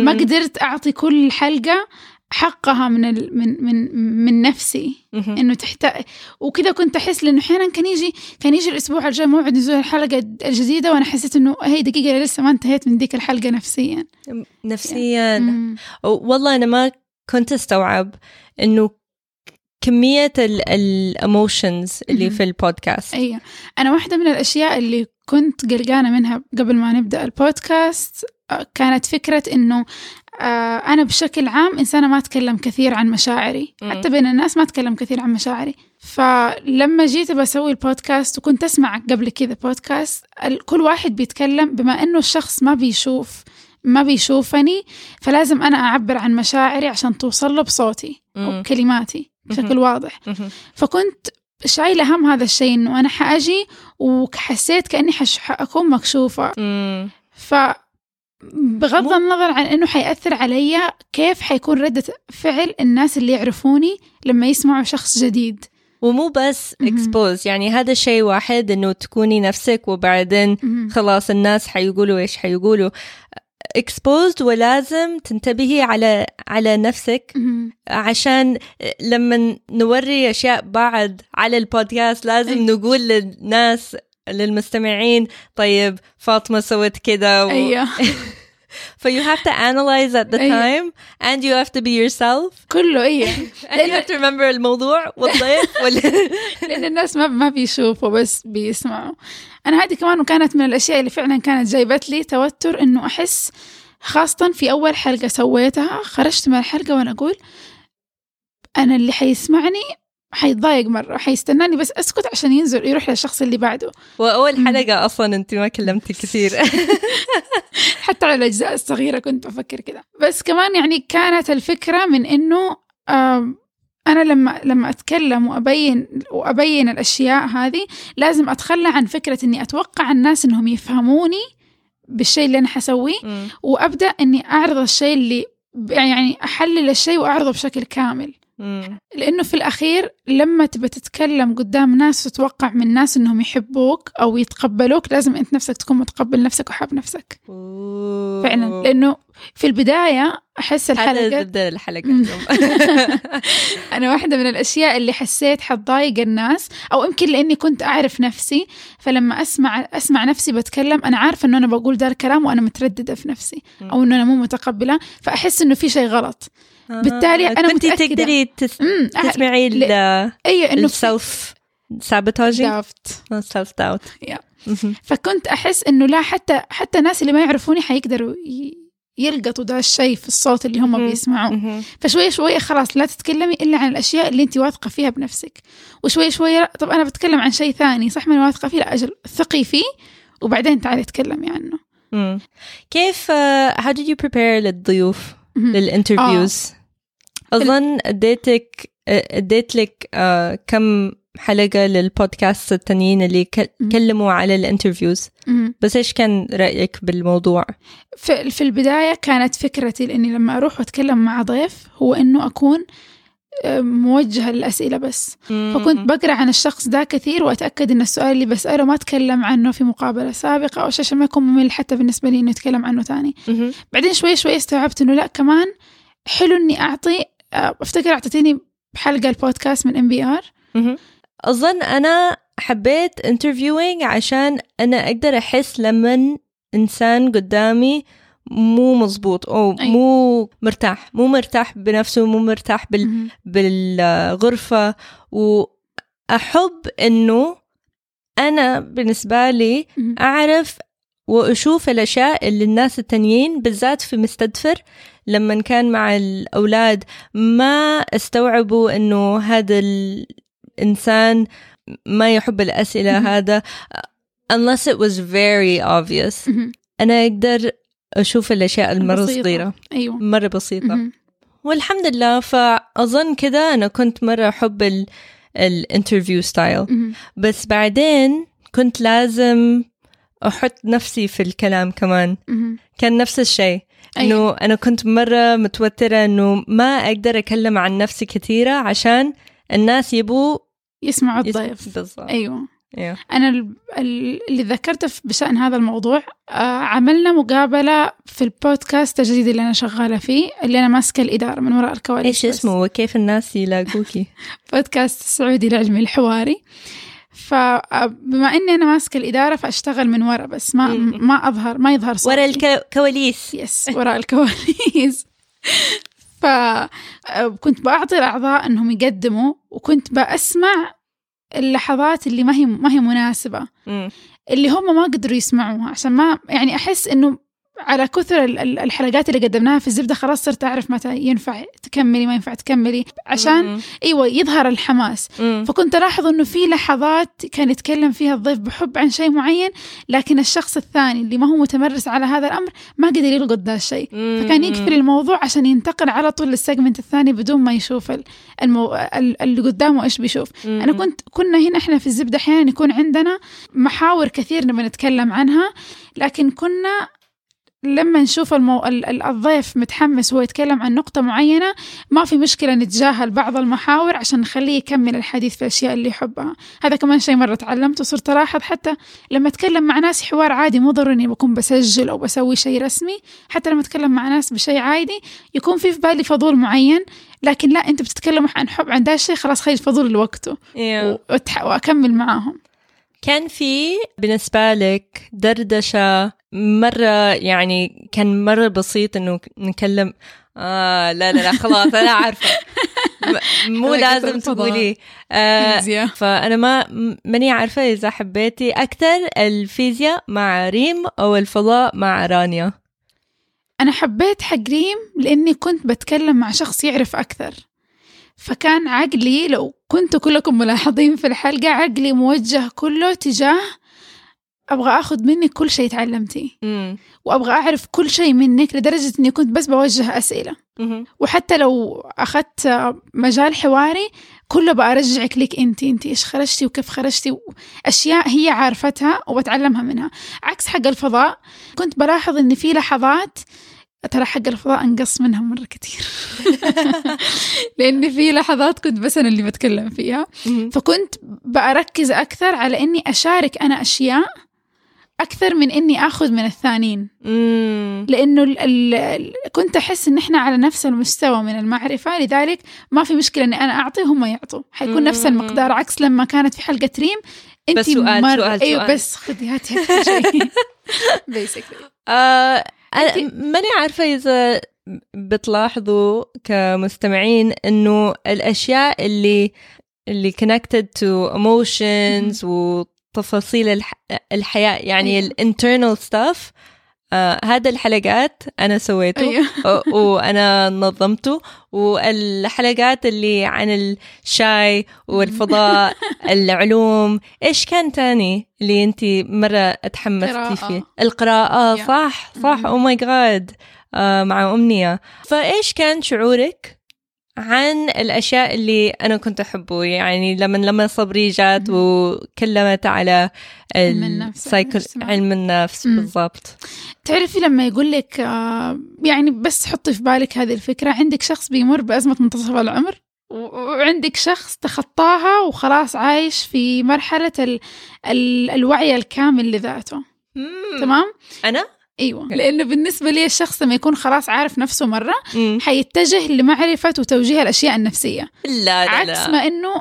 S1: ما قدرت أعطي كل حلقة حقها من ال... من من من نفسي. إنه تحتاج وكذا كنت أحس لأنه أحيانا كان يجي كان يجي الأسبوع الجاي موعد نزول الحلقة الجديدة وأنا حسيت إنه هي دقيقة أنا لسه ما انتهيت من ديك الحلقة نفسيا.
S4: نفسيا.
S1: مم.
S4: والله أنا ما كنت أستوعب إنه كمية ال emotions
S1: اللي.
S4: في البودكاست
S1: أيوه أنا واحدة من الأشياء اللي كنت قلقانة منها قبل ما نبدأ البودكاست آه، كانت فكرة إنه آه، أنا بشكل عام إنسانة ما أتكلم كثير عن مشاعري. حتى بين الناس ما أتكلم كثير عن مشاعري فلما جيت بسوي البودكاست وكنت أسمع قبل كذا بودكاست كل واحد بيتكلم بما إنه الشخص ما بيشوف ما بيشوفني فلازم أنا أعبر عن مشاعري عشان توصل له بصوتي أو
S4: مم.
S1: بشكل. واضح. فكنت شايلة هم هذا الشيء إنه أنا حأجي وحسيت كأني حأكون مكشوفة. ف بغض
S4: مو-
S1: النظر عن إنه حيأثر علي كيف حيكون ردة فعل الناس اللي يعرفوني لما يسمعوا شخص جديد
S4: ومو بس. exposed يعني هذا شيء واحد إنه تكوني نفسك وبعدين. خلاص الناس حيقولوا إيش حيقولوا exposed ولازم تنتبهي على على نفسك. عشان لما نوري أشياء بعد على البودكاست لازم
S1: أي.
S4: نقول للناس للمستمعين طيب فاطمة سوت كذا و...
S1: أيوه
S4: ف you have to analyze at the
S1: أيوة.
S4: time and you have to be yourself.
S1: كله أيوه
S4: and you have to remember الموضوع والضيف وال...
S1: لأن الناس ما ما بيشوفوا بس بيسمعوا. أنا هذه كمان كانت من الأشياء اللي فعلا كانت جايبت لي توتر إنه أحس خاصة في أول حلقة سويتها خرجت من الحلقة وأنا أقول أنا اللي حيسمعني حيتضايق مرة حيستناني بس أسكت عشان ينزل يروح للشخص اللي بعده.
S4: وأول حلقة أصلا أنت ما كلمتي كثير.
S1: حتى على الأجزاء الصغيرة كنت بفكر كذا بس كمان يعني كانت الفكرة من إنه آم، أنا لما لما أتكلم وأبين وأبين الأشياء هذه لازم أتخلى عن فكرة إني أتوقع الناس إنهم يفهموني بالشيء اللي أنا حسويه. وأبدأ إني أعرض الشيء اللي يعني أحلل الشيء وأعرضه بشكل كامل.
S4: مم.
S1: لأنه في الأخير لما تبى تتكلم قدام ناس وتتوقع من ناس إنهم يحبوك أو يتقبلوك لازم أنت نفسك تكون متقبل نفسك وحاب نفسك فعلا لأنه في البداية أحس
S4: هذا
S1: الحلقة مم.
S4: اليوم
S1: أنا واحدة من الأشياء اللي حسيت حتضايق الناس أو يمكن لأني كنت أعرف نفسي فلما أسمع أسمع نفسي بتكلم أنا عارفة إنه أنا بقول ده الكلام وأنا مترددة في نفسي أو إنه أنا مو متقبلة فأحس إنه في شيء غلط بالتالي أنا
S4: كنت. تقدري تس- تسمعي
S1: ل- إنه في
S4: السلف سابوتاجينج
S1: دافت
S4: سيلف داوت.
S1: فكنت أحس إنه لا حتى حتى الناس اللي ما يعرفوني حيقدروا يلقطوا ده الشيء في الصوت اللي هم. بيسمعوه. فشوية شوية خلاص لا تتكلمي إلا عن الأشياء اللي أنت واثقة فيها بنفسك. وشوية شوية لا، طب أنا بتكلم عن شيء ثاني صح ما أنا واثقة فيه لا أجل ثقي فيه وبعدين تعالي تكلمي عنه.
S4: كيف uh, how did you prepare للضيوف.
S1: لل
S4: interviews. أظن أديتك اديت لك uh, كم حلقة للبودكاست التانيين اللي. كلموا على الانترفيوز. بس إيش كان رأيك بالموضوع؟
S1: في, في البداية كانت فكرتي لأني لما أروح وأتكلم مع ضيف هو إنه أكون آه، موجهة للأسئلة بس فكنت بقرأ عن الشخص ده كثير وأتأكد إن السؤال اللي بسأله ما اتكلم عنه في مقابلة سابقة أو شيء عشان ما يكون ممل حتى بالنسبة لي إنه يتكلم عنه ثاني. بعدين شوي شوي استوعبت إنه لا كمان حلو إني أعطي آه، أفتكر أعطيتيني حلقه البودكاست من
S4: NPR. أظن أنا حبيت interviewing عشان أنا أقدر أحس لما إنسان قدامي مو مزبوط أو
S1: أي.
S4: مو مرتاح. مو مرتاح بنفسه مو مرتاح بال بالغرفة. وأحب إنه أنا بالنسبة لي أعرف وأشوف الأشياء اللي الناس التانيين بالذات في مستدفر لما كان مع الأولاد ما استوعبوا إنه هذا الإنسان ما يحب الأسئلة
S1: مهم.
S4: هذا unless it was very obvious. أنا أقدر أشوف الأشياء المرة. صغيرة
S1: أيوه
S4: مرة بسيطة
S1: مهم.
S4: والحمد لله فأظن كذا أنا كنت مرة أحب ال ال interview
S1: style.
S4: بس بعدين كنت لازم أحط نفسي في الكلام كمان
S1: مهم.
S4: كان نفس الشيء
S1: أيوة.
S4: إنه أنا كنت مرة متوترة إنه ما أقدر أتكلم عن نفسي كثيرة عشان الناس يبوا
S1: يسمعوا
S4: يس-
S1: الضيف
S4: بالضبط
S1: أيوه
S4: أيوه.
S1: أنا ال- ال- اللي ذكرته بشأن هذا الموضوع آه، عملنا مقابلة في البودكاست الجديد اللي أنا شغالة فيه اللي أنا ماسكة الإدارة من وراء الكواليس.
S4: إيش. اسمه؟ وكيف الناس يلاقوكي؟
S1: بودكاست السعودي العلمي الحواري. فبما إني أنا ماسكة الإدارة فأشتغل من ورا بس ما. ما أظهر ما يظهر صوتي.
S4: ورا الكواليس
S1: يس وراء الكواليس. فكنت بعطي الأعضاء إنهم يقدموا وكنت بسمع اللحظات اللي ما هي ما هي مناسبة
S4: مم.
S1: اللي هم ما قدروا يسمعوها عشان ما يعني أحس إنه على كثر ال- ال- الحلقات اللي قدمناها في الزبدة خلاص صرت أعرف متى ينفع تكملي ما ينفع تكملي عشان. إيوه يظهر الحماس. فكنت ألاحظ إنه في لحظات كان يتكلم فيها الضيف بحب عن شيء معين لكن الشخص الثاني اللي ما هو متمرس على هذا الأمر ما قدر يلقط ذا الشيء فكان يقفل الموضوع عشان ينتقل على طول لل segment الثاني بدون ما يشوف ال- المو... ال- اللي قدامه إيش بيشوف. أنا كنت كنا هنا إحنا في الزبدة أحيانا يكون عندنا محاور كثير نبغى نتكلم عنها لكن كنا لما نشوف المو... ال- ال- الضيف متحمس وهو يتكلم عن نقطة معينة ما في مشكلة نتجاهل بعض المحاور عشان نخليه يكمل الحديث في الأشياء اللي يحبها. هذا كمان شيء مرة تعلمته وصرت ألاحظ حتى لما أتكلم مع ناس حوار عادي مو ضروري إني بكون بسجل أو بسوي شيء رسمي حتى لما أتكلم مع ناس بشيء عادي يكون في في بالي فضول معين لكن لا أنت بتتكلم عن حب عن ده الشيء خلاص خلي الفضول لوقته.
S4: Yeah.
S1: وأتح... وأكمل معاهم.
S4: كان في بالنسبة لك دردشة مرة يعني كان مرة بسيط إنه نكلم آه لا لا لا خلاص أنا عارفة مو لازم. تقولي آه. فأنا ما ماني عارفة إذا حبيتي أكثر الفيزياء مع ريم أو الفضاء مع رانيا
S1: أنا حبيت حق ريم لأني كنت بتكلم مع شخص يعرف أكثر فكان عقلي لو كنتوا كلكم ملاحظين في الحلقة عقلي موجه كله تجاه أبغى أخذ منك كل شيء تعلمتيه
S4: مم.
S1: وأبغى أعرف كل شيء منك لدرجة إني كنت بس بوجه أسئلة
S4: مهم.
S1: وحتى لو أخذت مجال حواري كله برجعك لك أنت أنت إيش خرجتي وكيف خرجتي أشياء هي عارفتها وبتعلمها منها عكس حق الفضاء كنت بلاحظ إن في لحظات ترى حق الفضاء أنقص منها مرة كتير لأن في لحظات كنت بس أنا اللي بتكلم فيها. فكنت بركز أكثر على إني أشارك أنا أشياء أكثر من إني آخذ من الثانيين
S4: مم.
S1: لأنه ال ال ال كنت أحس إن إحنا على نفس المستوى من المعرفة لذلك ما في مشكلة إني أنا أعطي وهم يعطوا حيكون نفس
S4: مم.
S1: المقدار عكس لما كانت في حلقة ريم أنت
S4: بس سؤال- سؤال-
S1: أيوة
S4: سؤال.
S1: بس خذي هاتي basically
S4: آه
S1: أنتي-
S4: ماني عارفة إذا بتلاحظوا كمستمعين إنه الأشياء اللي اللي connected to emotions وتفاصيل الح... الحياة يعني
S1: أيوة.
S4: ال internal stuff. آه هذا الحلقات أنا سويته.
S1: أيوة.
S4: و- وأنا نظمته. والحلقات اللي عن الشاي والفضاء العلوم إيش كان تاني اللي أنت مرة تحمستي. فيه؟ القراءة.
S1: Yeah.
S4: صح صح. أو ماي جاد مع أمنية. فإيش كان شعورك؟ عن الأشياء اللي أنا كنت أحبه يعني لما لما صبري جات. وكلمت على
S1: علم النفس،.
S4: علم النفس. بالضبط
S1: تعرفي لما يقول لك آه يعني بس حطي في بالك هذه الفكرة عندك شخص بيمر بأزمة منتصف العمر وعندك شخص تخطاها وخلاص عايش في مرحلة ال ال الوعي الكامل لذاته. تمام؟
S4: أنا؟
S1: إيوه لأنه بالنسبة لي الشخص لما يكون خلاص عارف نفسه مرة
S4: مم.
S1: حيتجه لمعرفة وتوجيه الأشياء النفسية
S4: لا لا
S1: عكس
S4: لا
S1: ما إنه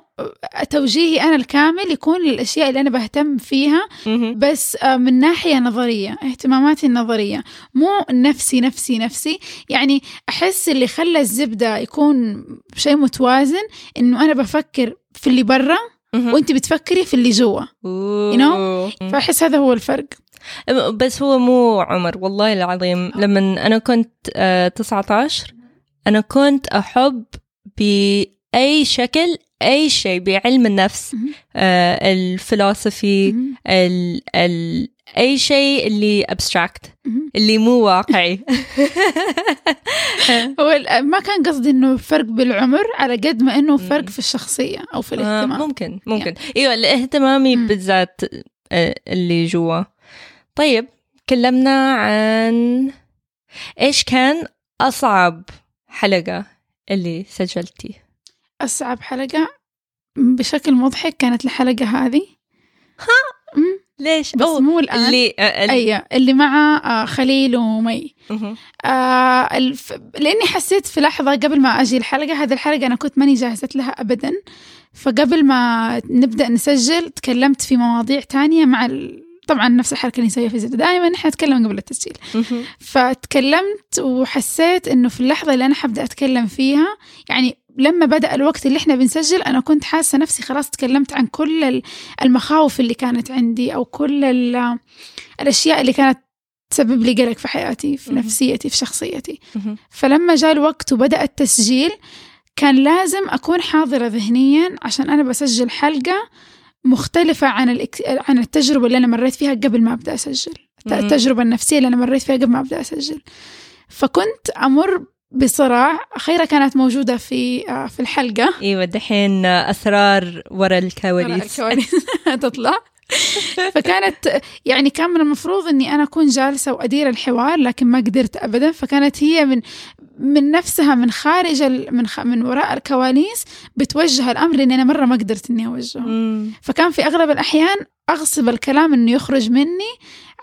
S1: توجيهي أنا الكامل يكون للأشياء اللي أنا بهتم فيها
S4: مهم.
S1: بس آه، من ناحية نظرية اهتماماتي النظرية مو نفسي نفسي نفسي يعني أحس اللي خلى الزبدة يكون شيء متوازن إنه أنا بفكر في اللي برا. وأنت بتفكري في اللي جوا
S4: أوه.
S1: know؟ فأحس هذا هو الفرق
S4: بس هو مو عمر والله العظيم لما أنا كنت آه 19 أنا كنت أحب بأي شكل أي شيء بعلم النفس. آه الفلسفي. ال ال أي شيء اللي
S1: مهم.
S4: اللي مو واقعي
S1: هو ما كان قصدي إنه فرق بالعمر على قد ما إنه فرق. في الشخصية أو في
S4: آه،
S1: الاهتمام
S4: ممكن ممكن إيوه الاهتمامي. بالذات آه، اللي جوا طيب كلمنا عن إيش كان أصعب حلقة اللي سجلتي؟
S1: أصعب حلقة بشكل مضحك كانت الحلقة هذه. ها؟
S4: ليش؟
S1: بس
S4: أوه،
S1: مو الآن.
S4: اللي آه، ال-
S1: اي اللي مع آه، خليل ومي. آه الف... لأني حسيت في لحظة قبل ما أجي الحلقة هذه الحلقة أنا كنت ماني جاهزت لها ابدا. فقبل ما نبدأ نسجل تكلمت في مواضيع تانية مع ال... طبعا نفس الحركة اللي نسويها في زد دائما إحنا نتكلم قبل التسجيل. فتكلمت وحسيت إنه في اللحظة اللي أنا حبدأ أتكلم فيها يعني لما بدأ الوقت اللي إحنا بنسجل أنا كنت حاسة نفسي خلاص تكلمت عن كل ال- المخاوف اللي كانت عندي أو كل ال- الأشياء اللي كانت تسبب لي قلق في حياتي في. نفسيتي في شخصيتي. فلما جاء الوقت وبدأ التسجيل كان لازم أكون حاضرة ذهنيا عشان أنا بسجل حلقة مختلفة عن الإك... عن التجربة اللي أنا مريت فيها قبل ما أبدأ أسجل. التجربة النفسية اللي أنا مريت فيها قبل ما أبدأ أسجل. فكنت أمر بصراع. أخيرا كانت موجودة في آه، في الحلقة.
S4: إيوه دحين أسرار ورا الكواليس.
S1: الكواليس. تطلع. فكانت يعني كان من المفروض إني أنا أكون جالسة وأدير الحوار لكن ما قدرت ابدا فكانت هي من من نفسها من خارج من خ... من وراء الكواليس بتوجه الأمر لأني أنا مرة ما قدرت إني أوجهه
S4: مم.
S1: فكان في أغلب الأحيان أغصب الكلام إنه يخرج مني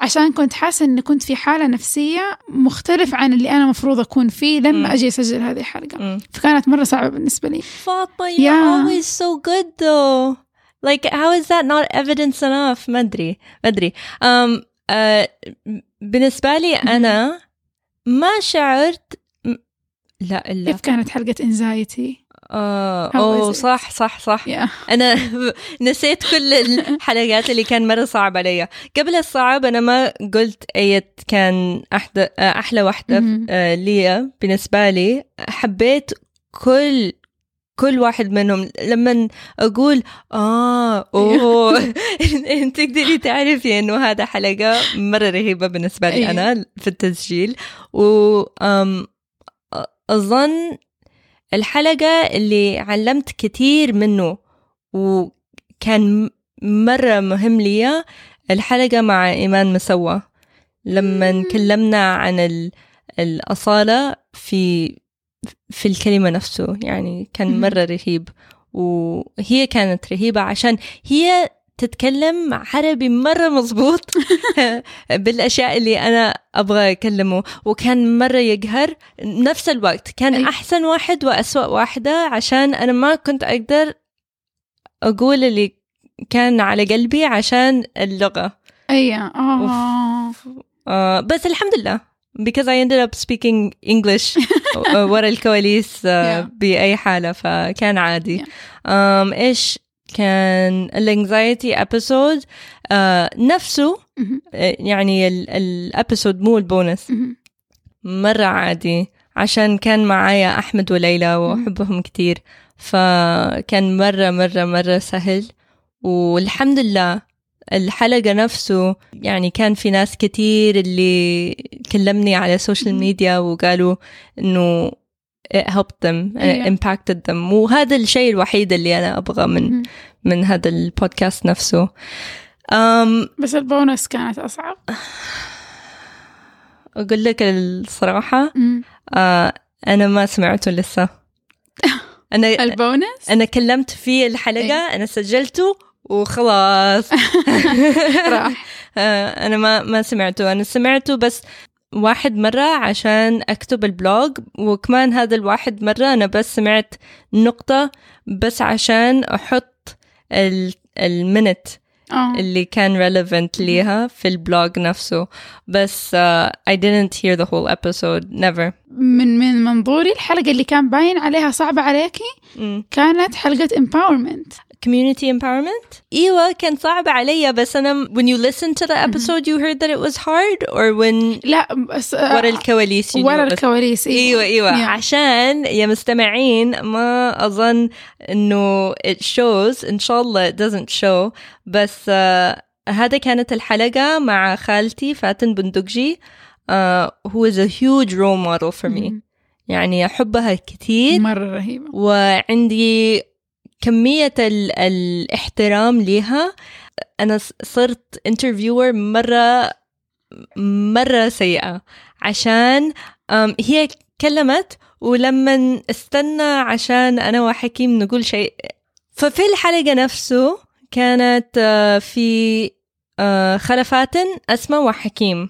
S1: عشان كنت حاسة إني كنت في حالة نفسية مختلف عن اللي أنا مفروض أكون فيه
S4: مم.
S1: لما أجي أسجل هذه الحلقة
S4: مم.
S1: فكانت مرة صعبة بالنسبة لي
S4: فاطمة you're
S1: Yeah.
S4: always so good though like how is that not evidence enough? ما أدري. ما أدري. Um, uh, بالنسبة لي أنا ما شعرت م- لا إلا.
S1: كيف كانت حلقة انزايتي
S4: آه
S1: it?
S4: صح صح صح.
S1: يا
S4: أنا نسيت كل الحلقات اللي كان مرة صعب علي قبل الصعب أنا ما قلت أية كان أحد أحلى واحدة
S1: مهم.
S4: آه، لي بالنسبة لي حبيت كل كل واحد منهم لما أقول آه أوه انت تقدري تعرفي إنه هذا حلقة مرة رهيبة بالنسبة لي
S1: أيوة.
S4: أنا في التسجيل و أظن الحلقة اللي علمت كثير منه وكان مرة مهم لي الحلقة مع إيمان مسوى لما. كلمنا عن ال- الأصالة في في الكلمة نفسه يعني كان. مرة رهيب. وهي كانت رهيبة عشان هي تتكلم عربي مرة مظبوط. بالأشياء اللي أنا أبغى أكلمه. وكان مرة يقهر نفس الوقت. كان
S1: أي.
S4: أحسن واحد وأسوأ واحدة عشان أنا ما كنت أقدر أقول اللي كان على قلبي عشان اللغة.
S1: أي آه.
S4: آه بس الحمد لله. Because I ended up speaking English آه، ورا الكواليس آه،
S1: Yeah.
S4: بأي حالة فكان عادي
S1: Yeah.
S4: um, إيش كان ال anxiety episode آه نفسه
S1: مهم.
S4: آه، يعني ال episode مو البونس
S1: مهم.
S4: مرة عادي عشان كان معايا أحمد وليلى وأحبهم كتير فكان مرة مرة مرة سهل والحمد لله الحلقة نفسه يعني كان في ناس كتير اللي كلمني على ال
S1: social.
S4: media وقالوا إنه it helped them it impacted them. وهذا الشيء الوحيد اللي أنا أبغى من. من هذا البودكاست نفسه. um,
S1: بس البونس كانت أصعب.
S4: أقول لك الصراحة
S1: مم.
S4: آه أنا ما سمعته لسه. أنا
S1: البونس؟
S4: أنا كلمت في الحلقة أنا سجلته وخلاص.
S1: راح
S4: آه، أنا ما ما سمعته. أنا سمعته بس واحد مرة عشان أكتب ال blog وكمان هذا الواحد مرة أنا بس سمعت نقطة بس عشان أحط ال- ال
S1: minute آه.
S4: اللي كان relevant ليها في ال blog نفسه. بس uh, I didn't hear the whole episode. Never.
S1: من من منظوري الحلقة اللي كان باين عليها صعبة عليكي. كانت حلقة empowerment.
S4: Community empowerment? أيوه كان صعب علي بس أنا when you listened to the episode you heard that it was hard or when
S1: لا بس
S4: ورا الكواليس you
S1: ورا
S4: knew it was-
S1: الكواليس
S4: إيوه إيوه.
S1: Yeah.
S4: عشان يا مستمعين ما أظن إنه it shows إن شاء الله it doesn't show بس uh, هذا كانت الحلقة مع خالتي فاتن بندقجي uh, who is a huge role model for me.
S1: مم.
S4: يعني أحبها كثير
S1: مرة رهيبة.
S4: وعندي كمية ال... الاحترام ليها. أنا صرت انترفيور مرة مرة سيئة عشان هي كلمت ولما استنى عشان أنا وحكيم نقول شيء. ففي الحلقة نفسه كانت آه، في آه، خلفات أسماء وحكيم.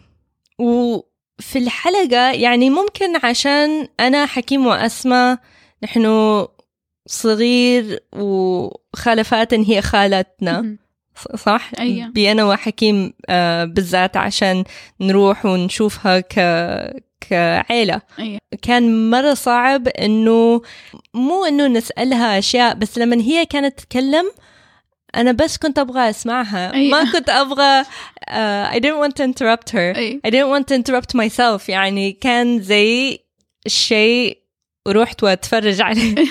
S4: وفي الحلقة يعني ممكن عشان أنا حكيم وأسماء نحن صغير وخالفات هي خالتنا. صح؟
S1: أيوة.
S4: بي أنا وحكيم آه، بالذات عشان نروح ونشوفها ك كعيلة
S1: أيوة.
S4: كان مرة صعب إنه مو إنه نسألها أشياء بس لما هي كانت تتكلم أنا بس كنت أبغى أسمعها
S1: أيوة.
S4: ما كنت أبغى uh, I didn't want to interrupt her
S1: أي
S4: I didn't want to interrupt myself يعني كان زي الشيء ورحت وأتفرج عليه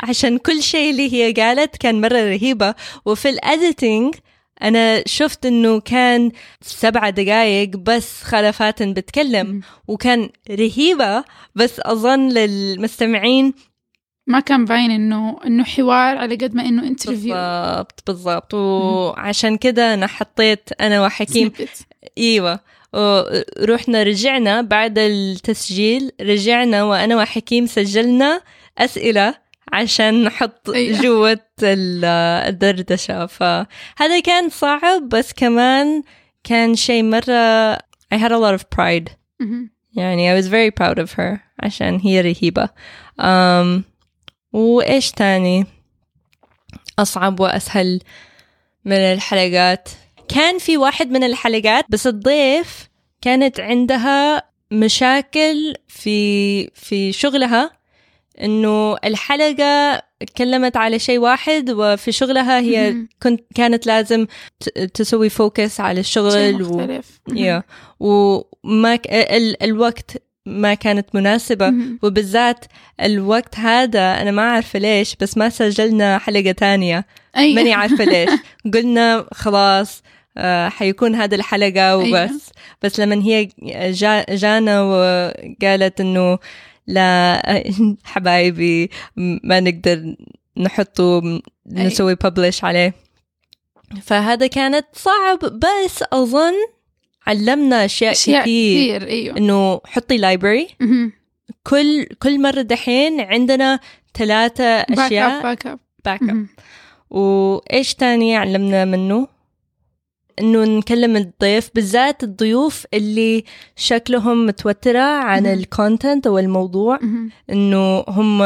S4: عشان كل شيء اللي هي قالت كان مرة رهيبة. وفي ال editing أنا شفت إنه كان سبعة دقايق بس خلفات بتكلم.
S1: مم.
S4: وكان رهيبة بس أظن للمستمعين
S1: ما كان باين إنه إنه حوار على قد ما إنه interview
S4: بالضبط بالضبط. وعشان كده أنا حطيت أنا وحكيم. إيوه. رحنا رجعنا بعد التسجيل رجعنا وأنا وحكيم سجلنا أسئلة عشان نحط
S1: أيوة.
S4: جوة ال- الدردشة. فهذا كان صعب بس كمان كان شيء مرة I had a lot of pride. يعني I was very proud of her عشان هي رهيبة. um, وإيش تاني؟ أصعب وأسهل من الحلقات. كان في واحد من الحلقات بس الضيف كانت عندها مشاكل في في شغلها. إنه الحلقة تكلمت على شيء واحد وفي شغلها هي. كنت كانت لازم تسوي فوكس على الشغل و... يا وما ك... ال... الوقت ما كانت مناسبة. وبالذات الوقت هذا أنا ما عارفة ليش بس ما سجلنا حلقة تانية.
S1: أي
S4: ماني عارفة ليش. قلنا خلاص آه، حيكون هذا الحلقة وبس.
S1: أيوة.
S4: بس لما هي جا جانا وقالت إنه لا حبايبي ما نقدر نحطه. نسوي ببلش عليه. فهذا كانت صعب بس أظن علمنا أشياء,
S1: أشياء
S4: كثير
S1: كثير أيوه.
S4: إنه حطي لايبرري. كل كل مرة دحين عندنا ثلاثة أشياء. backup backup
S1: مهم.
S4: وإيش تاني علمنا منه؟ إنه نكلم الضيف بالذات الضيوف اللي شكلهم متوترة عن.
S1: ال
S4: content أو الموضوع. إنه هم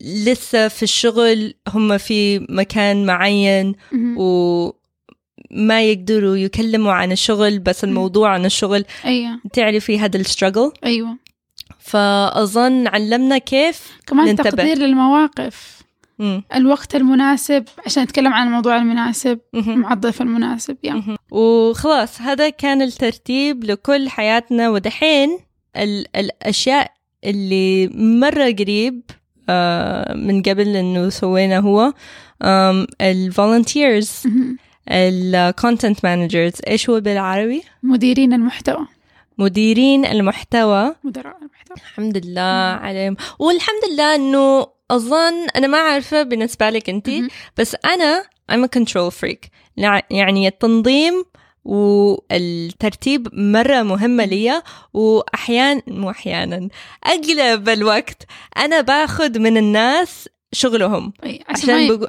S4: لسه في الشغل هم في مكان معين
S1: مهم.
S4: وما يقدروا يكلموا عن الشغل بس الموضوع عن الشغل
S1: أيوه
S4: تعرفي هذا ال struggle
S1: أيوه
S4: فأظن علمنا كيف
S1: كمان
S4: ننتبه.
S1: تقدير للمواقف
S4: مم.
S1: الوقت المناسب عشان نتكلم عن الموضوع المناسب
S4: مهم.
S1: مع الضيف المناسب يا
S4: مهم. وخلاص هذا كان الترتيب لكل حياتنا ودحين ال- الأشياء اللي مرة قريب آه، من قبل إنه سوينا هو ال
S1: volunteers.
S4: ال content managers إيش هو بالعربي؟
S1: مديرين المحتوى
S4: مديرين المحتوى
S1: مدراء المحتوى
S4: الحمد لله عليهم والحمد لله إنه أظن أنا ما عارفة بالنسبة لك
S1: مهم.
S4: بس أنا I'm a control freak. يعني التنظيم والترتيب مرة مهمة لي وأحيانا مو أحيانا أغلب الوقت أنا باخذ من الناس شغلهم.
S1: أي عشان
S4: عشان بقو...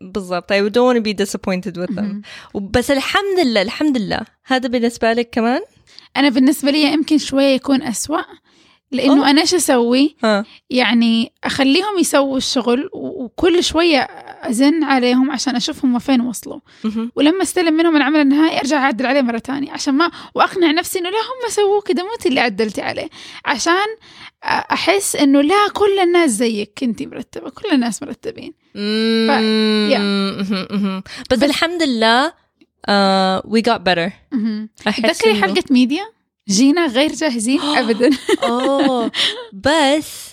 S4: بالضبط I don't want to be disappointed with them. بس الحمد لله الحمد لله. هذا بالنسبة لك كمان؟
S1: أنا بالنسبة لي يمكن شوية يكون أسوأ. لأنه
S4: أوه.
S1: إيش أسوي
S4: ها
S1: يعني أخليهم يسووا الشغل وكل شوية أزن عليهم عشان أشوف هم فين وصلوا. ولما استلم منهم العمل النهائي أرجع أعدل عليه مرة تانية عشان ما وأقنع نفسي إنه لا هم سووا كده مو اللي عدلتي عليه عشان أحس إنه لا كل الناس زيك كنتي مرتبة كل الناس مرتبين.
S4: مهم. بس,
S1: بس-
S4: الحمد لله uh, we got better
S1: مهم.
S4: أحس
S1: تذكري حلقة ميديا جينا غير جاهزين أبدا.
S4: أوه. بس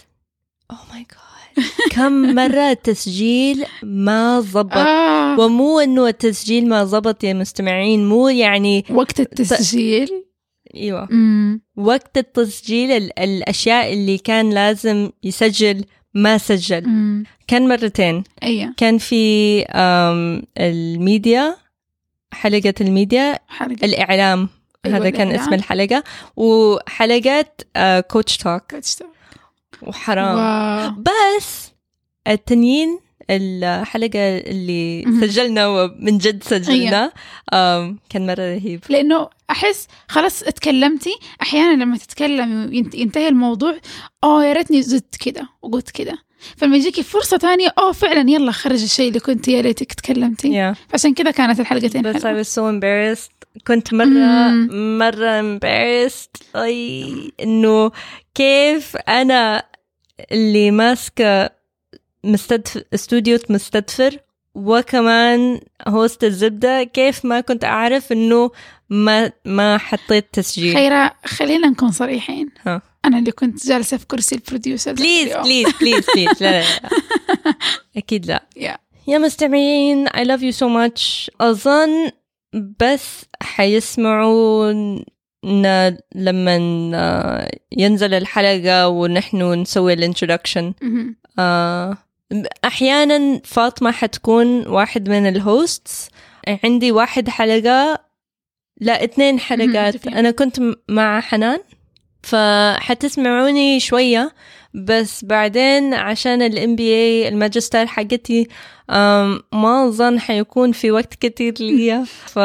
S4: اوه ماي جاد كم مرة التسجيل ما زبط
S1: آه.
S4: ومو إنه التسجيل ما زبط يا مستمعين مو يعني
S1: وقت التسجيل؟
S4: إيوه.
S1: مم.
S4: وقت التسجيل ال- الأشياء اللي كان لازم يسجل ما سجل.
S1: مم.
S4: كان مرتين.
S1: أيوة.
S4: كان في الميديا حلقة الميديا
S1: حلقة.
S4: الإعلام.
S1: أيوة،
S4: هذا كان. اسم الحلقة وحلقة Couch Talk
S1: Couch Talk.
S4: وحرام
S1: wow.
S4: بس التانيين الحلقة اللي. سجلنا ومن جد سجلنا آم، كان مرة رهيب
S1: لأنه أحس خلاص اتكلمتي أحيانا لما تتكلمي وينت- ينتهي الموضوع اوه يا ريتني زدت كده وقلت كده فلما يجيكي فرصة تانية أوه فعلا يلا خرج الشيء اللي كنت يا ريتك تكلمتي
S4: yeah.
S1: عشان كده كانت الحلقتين
S4: بس I
S1: حلوة
S4: was so embarrassed كنت مرة. مرة embarrassed أي إنه كيف أنا اللي ماسكة مستدف... استوديو مستدفر وكمان هوست الزبدة كيف ما كنت أعرف إنه ما ما حطيت تسجيل
S1: خيرة خلينا نكون صريحين
S4: ها.
S1: أنا اللي كنت جالسة في كرسي ال
S4: producer
S1: please.
S4: please please please لا لا لا أكيد لا
S1: يا.
S4: يا مستمعين I love you so much أظن بس حيسمعوا لما ينزل الحلقة ونحن نسوي ال
S1: introduction.
S4: آه أحيانا فاطمة حتكون واحد من ال hosts عندي واحد حلقة لا اثنين حلقات. أنا كنت مع حنان فحتسمعوني شوية بس بعدين عشان الام بي اي الماجستير حقتي ما أظن حيكون في وقت كتير ليا. ف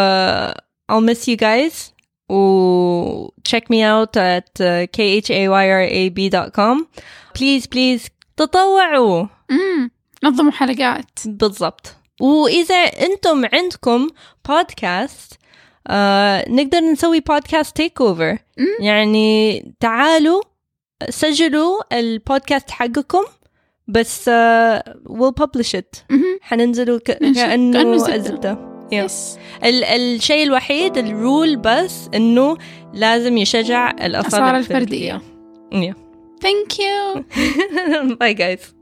S4: I'll miss you guys. و check me out at khayrab.com please please تطوعوا.
S1: مم. نظموا حلقات.
S4: بالضبط. وإذا أنتم عندكم بودكاست آه نقدر نسوي بودكاست
S1: takeover.
S4: يعني تعالوا سجلوا البودكاست حقكم بس we'll publish it
S1: مهم.
S4: حننزلوا ك-. الزبدة Yeah.
S1: yes
S4: ال- الشيء الوحيد ال rule بس إنه لازم يشجع
S1: الآثار
S4: الفردية
S1: الفردية
S4: Yeah.
S1: Thank you
S4: Bye guys.